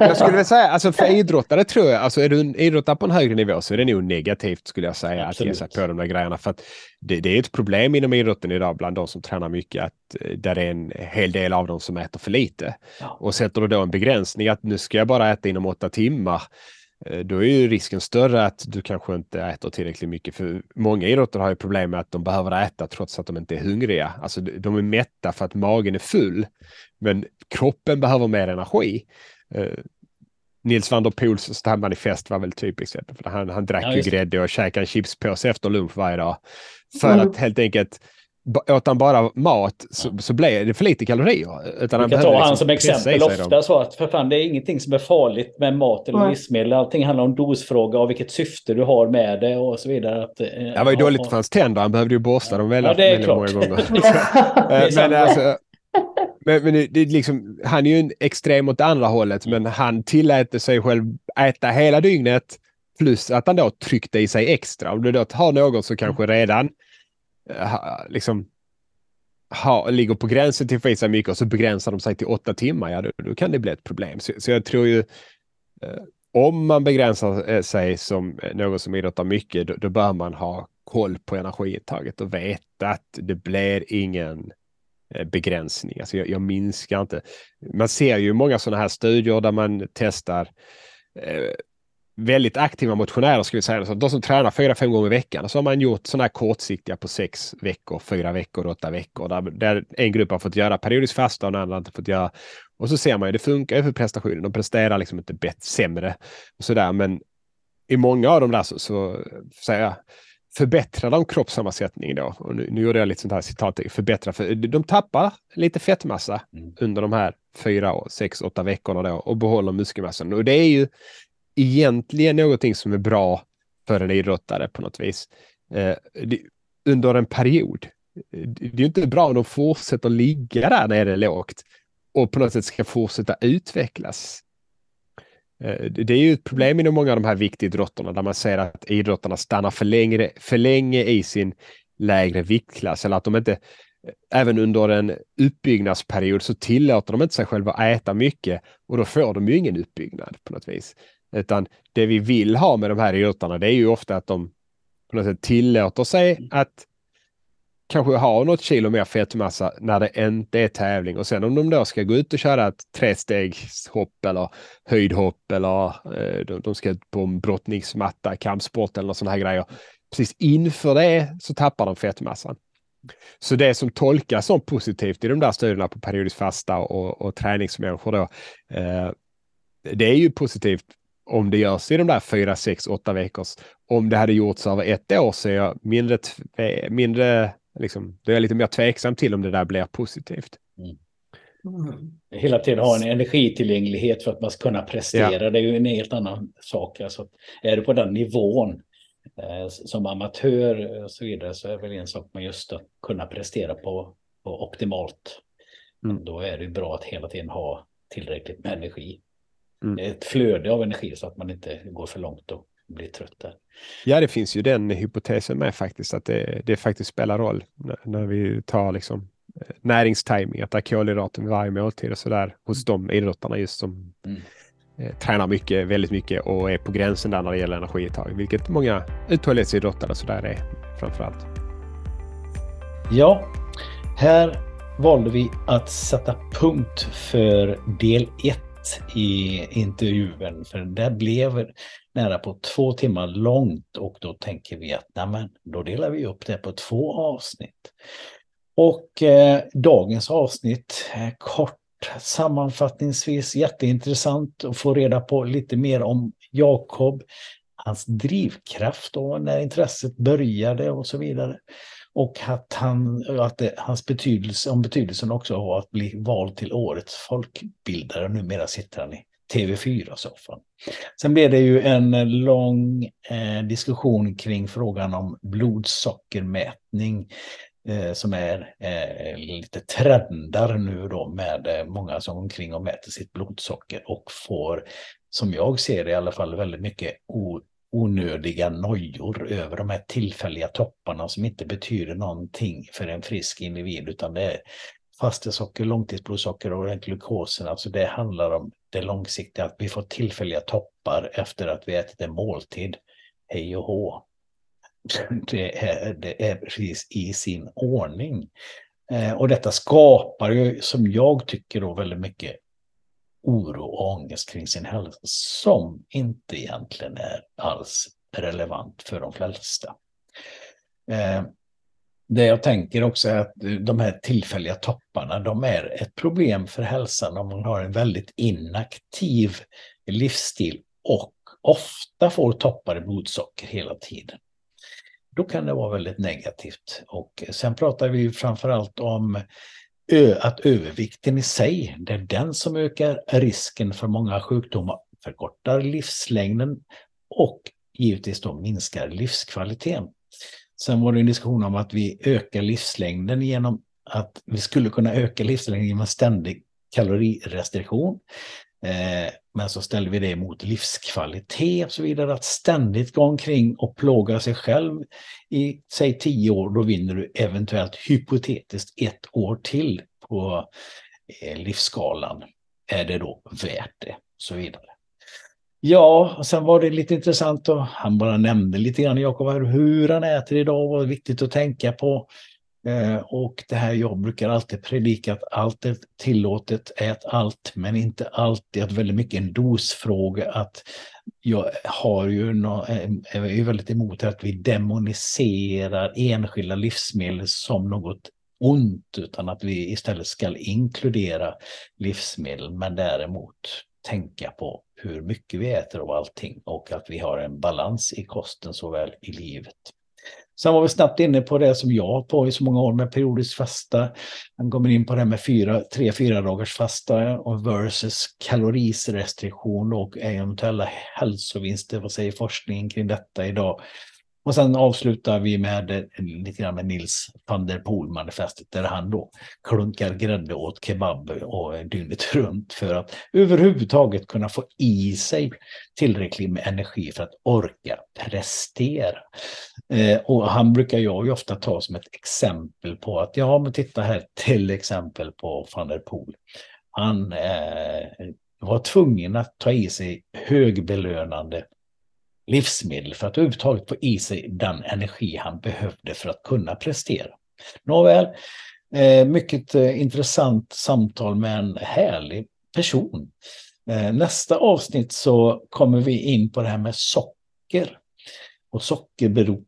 jag skulle väl säga, alltså för idrottare tror jag, alltså är du idrottare på en högre nivå så är det nog negativt skulle jag säga Absolut. att ge sig på de där grejerna. För att det, det, är ett problem inom idrotten idag bland de som tränar mycket att där är en hel del av dem som äter för lite. Ja. Och sätter du då en begränsning att nu ska jag bara äta inom åtta timmar då är ju risken större att du kanske inte äter tillräckligt mycket. För många idrottare har ju problem med att de behöver äta trots att de inte är hungriga. Alltså de är mätta för att magen är full. Men kroppen behöver mer energi. Uh, Nils van der Poels manifest var väl typexempel. För han, han drack ja, ju grädde och käkade en chipspåse efter lunch varje dag. För mm. att helt enkelt åt han bara mat så, så blev det för lite kalorier. Utan Vi kan ta liksom han som exempel ofta så att för fan det är ingenting som är farligt med mat eller mm. livsmedel. Allting handlar om dosfråga och vilket syfte du har med det och så vidare. Att, eh, det var ju dåligt för hans tänder. Han behövde ju borsta dem väldigt, ja, det är väldigt klart. många gånger. (laughs) men alltså, men, men det, är liksom, han är ju en extrem åt det andra hållet, men han tillät sig själv äta hela dygnet plus att han då tryckte i sig extra. Om du då har någon som kanske redan ha, Eh, liksom ha, ligger på gränsen till att få i sig mycket och så begränsar de sig till åtta timmar, ja då, då kan det bli ett problem. Så, så jag tror ju eh, om man begränsar eh, sig som eh, någon som idrottar mycket, då, då bör man ha koll på energiintaget och veta att det blir ingen begränsning. Alltså jag, jag minskar inte. Man ser ju många sådana här studier där man testar eh, väldigt aktiva motionärer, ska vi säga, så de som tränar fyra, fem gånger i veckan. Så har man gjort sådana här kortsiktiga på sex veckor, fyra veckor, åtta veckor. Där, där en grupp har fått göra periodiskt fasta och den andra inte fått göra. Och så ser man ju, det funkar ju för prestationen. De presterar liksom inte bättre, sämre och sådär. Men i många av dem där så, så säger jag, förbättrar de kroppssammansättningen då. Och nu, nu gjorde jag lite sånt här citat, förbättra, för de tappar lite fettmassa mm. under de här fyra, sex, åtta veckorna då och behåller muskelmassan. Och det är ju egentligen någonting som är bra för en idrottare på något vis. Eh, det, under en period. Det är inte bra om de fortsätter ligga där nere lågt och på något sätt ska fortsätta utvecklas. Eh, det är ju ett problem inom många av de här viktidrotterna där man ser att idrottarna stannar för länge, för länge i sin lägre viktklass eller att de inte eh, även under en uppbyggnadsperiod så tillåter de inte sig själva att äta mycket och då får de ju ingen uppbyggnad på något vis. Utan det vi vill ha med de här idrottarna det är ju ofta att de på något sätt tillåter sig att kanske ha något kilo mer fettmassa när det inte är tävling. Och sen om de då ska gå ut och köra ett trestegshopp eller höjdhopp eller eh, de, de ska ut på en brottningsmatta, kampsport eller sådana här grejer. Precis inför det så tappar de fettmassan. Så det som tolkas som positivt i de där studierna på periodiskt fasta och, och träningsmänniskor då, eh, det är ju positivt om det görs i de där fyra, sex, åtta veckors. Om det hade gjorts över ett år så är jag mindre, mindre liksom, då är jag lite mer tveksam till om det där blir positivt. Mm. Mm. Hela tiden ha en energitillgänglighet för att man ska kunna prestera. Ja. Det är ju en helt annan sak. Alltså, är du på den nivån eh, som amatör och så vidare så är det väl en sak med just att kunna prestera på, på optimalt. Mm. Då är det bra att hela tiden ha tillräckligt med energi mm. ett flöde av energi så att man inte går för långt och blir trött där. Ja, det finns ju den hypotesen med faktiskt att det, det faktiskt spelar roll när, när vi tar liksom eh, näringstiming, att det är kolhydrater vid varje måltid och så där hos de idrottarna just som mm. eh, tränar mycket, väldigt mycket och är på gränsen där när det gäller energiuttag, vilket många uthållighetsidrottare så där är framför allt. Ja, här valde vi att sätta punkt för del 1 i intervjun. För det blev, nära på två timmar långt och då tänker vi att nämen, då delar vi upp det på två avsnitt. Och eh, dagens avsnitt är kort sammanfattningsvis jätteintressant att få reda på lite mer om Jakob, hans drivkraft och när intresset började och så vidare. Och att, han, att det, hans betydelse, om betydelsen också av att bli vald till årets folkbildare. Numera sitter han i TV4-soffan. Sen blev det ju en lång eh, diskussion kring frågan om blodsockermätning eh, som är eh, lite trendar nu då med eh, många som omkring och mäter sitt blodsocker och får, som jag ser det i alla fall, väldigt mycket onödiga nojor över de här tillfälliga topparna som inte betyder någonting för en frisk individ utan det är fastesocker, långtidsblodsocker och glukosen. Alltså det handlar om det långsiktiga, att vi får tillfälliga toppar efter att vi ätit en måltid. Hej och hå. (laughs) Det är, det är precis i sin ordning. Eh, och detta skapar ju, som jag tycker då, väldigt mycket oro och ångest kring sin hälsa som inte egentligen är alls relevant för de flesta. Eh, det jag tänker också är att de här tillfälliga topparna, de är ett problem för hälsan om man har en väldigt inaktiv livsstil och ofta får toppar i blodsocker hela tiden. Då kan det vara väldigt negativt. Och sen pratar vi framför allt om att övervikten i sig, det är den som ökar risken för många sjukdomar, förkortar livslängden och givetvis då minskar livskvaliteten. Sen var det en diskussion om att vi ökar livslängden genom att vi skulle kunna öka livslängden genom ständig kalorirestriktion. Eh, men så ställde vi det mot livskvalitet och så vidare. Att ständigt gå omkring och plåga sig själv i, säg tio år, då vinner du eventuellt hypotetiskt ett år till på eh, livsskalan. Är det då värt det? Och så vidare. Ja, och sen var det lite intressant och han bara nämnde lite grann, Jakob, hur han äter idag vad viktigt att tänka på. Eh, och det här, jag brukar alltid predika att allt är tillåtet, ät allt, men inte allt. Det är väldigt mycket en dosfråga, att jag har ju no, eh, är väldigt emot att vi demoniserar enskilda livsmedel som något ont, utan att vi istället ska inkludera livsmedel, men däremot tänka på hur mycket vi äter av allting och att vi har en balans i kosten såväl i livet. Sen var vi snabbt inne på det som jag har på i så många år med periodisk fasta. Han kommer in på det med fyra, tre, fyra dagars fasta och versus kalorisrestriktion och eventuella hälsovinster. Vad säger forskningen kring detta idag? Och sen avslutar vi med lite grann med Nils van der Poel-manifestet där han då klunkar grädde åt kebab och dygnet runt för att överhuvudtaget kunna få i sig tillräckligt med energi för att orka prestera. Eh, och han brukar jag ju ofta ta som ett exempel på att ja, men titta här till exempel på van der Poel. Han eh, var tvungen att ta i sig högbelönande livsmedel för att överhuvudtaget få i sig den energi han behövde för att kunna prestera. Nåväl, eh, mycket eh, intressant samtal med en härlig person. Eh, nästa avsnitt så kommer vi in på det här med socker och sockerberoende.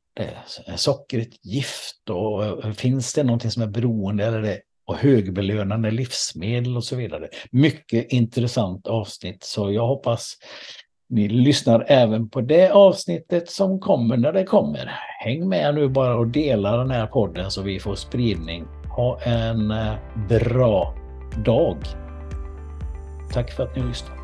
Är socker ett gift och finns det någonting som är beroende eller är det och högbelönande livsmedel och så vidare. Mycket intressant avsnitt så jag hoppas ni lyssnar även på det avsnittet som kommer när det kommer. Häng med nu bara och dela den här podden så vi får spridning. Ha en eh, bra dag. Tack för att ni lyssnar.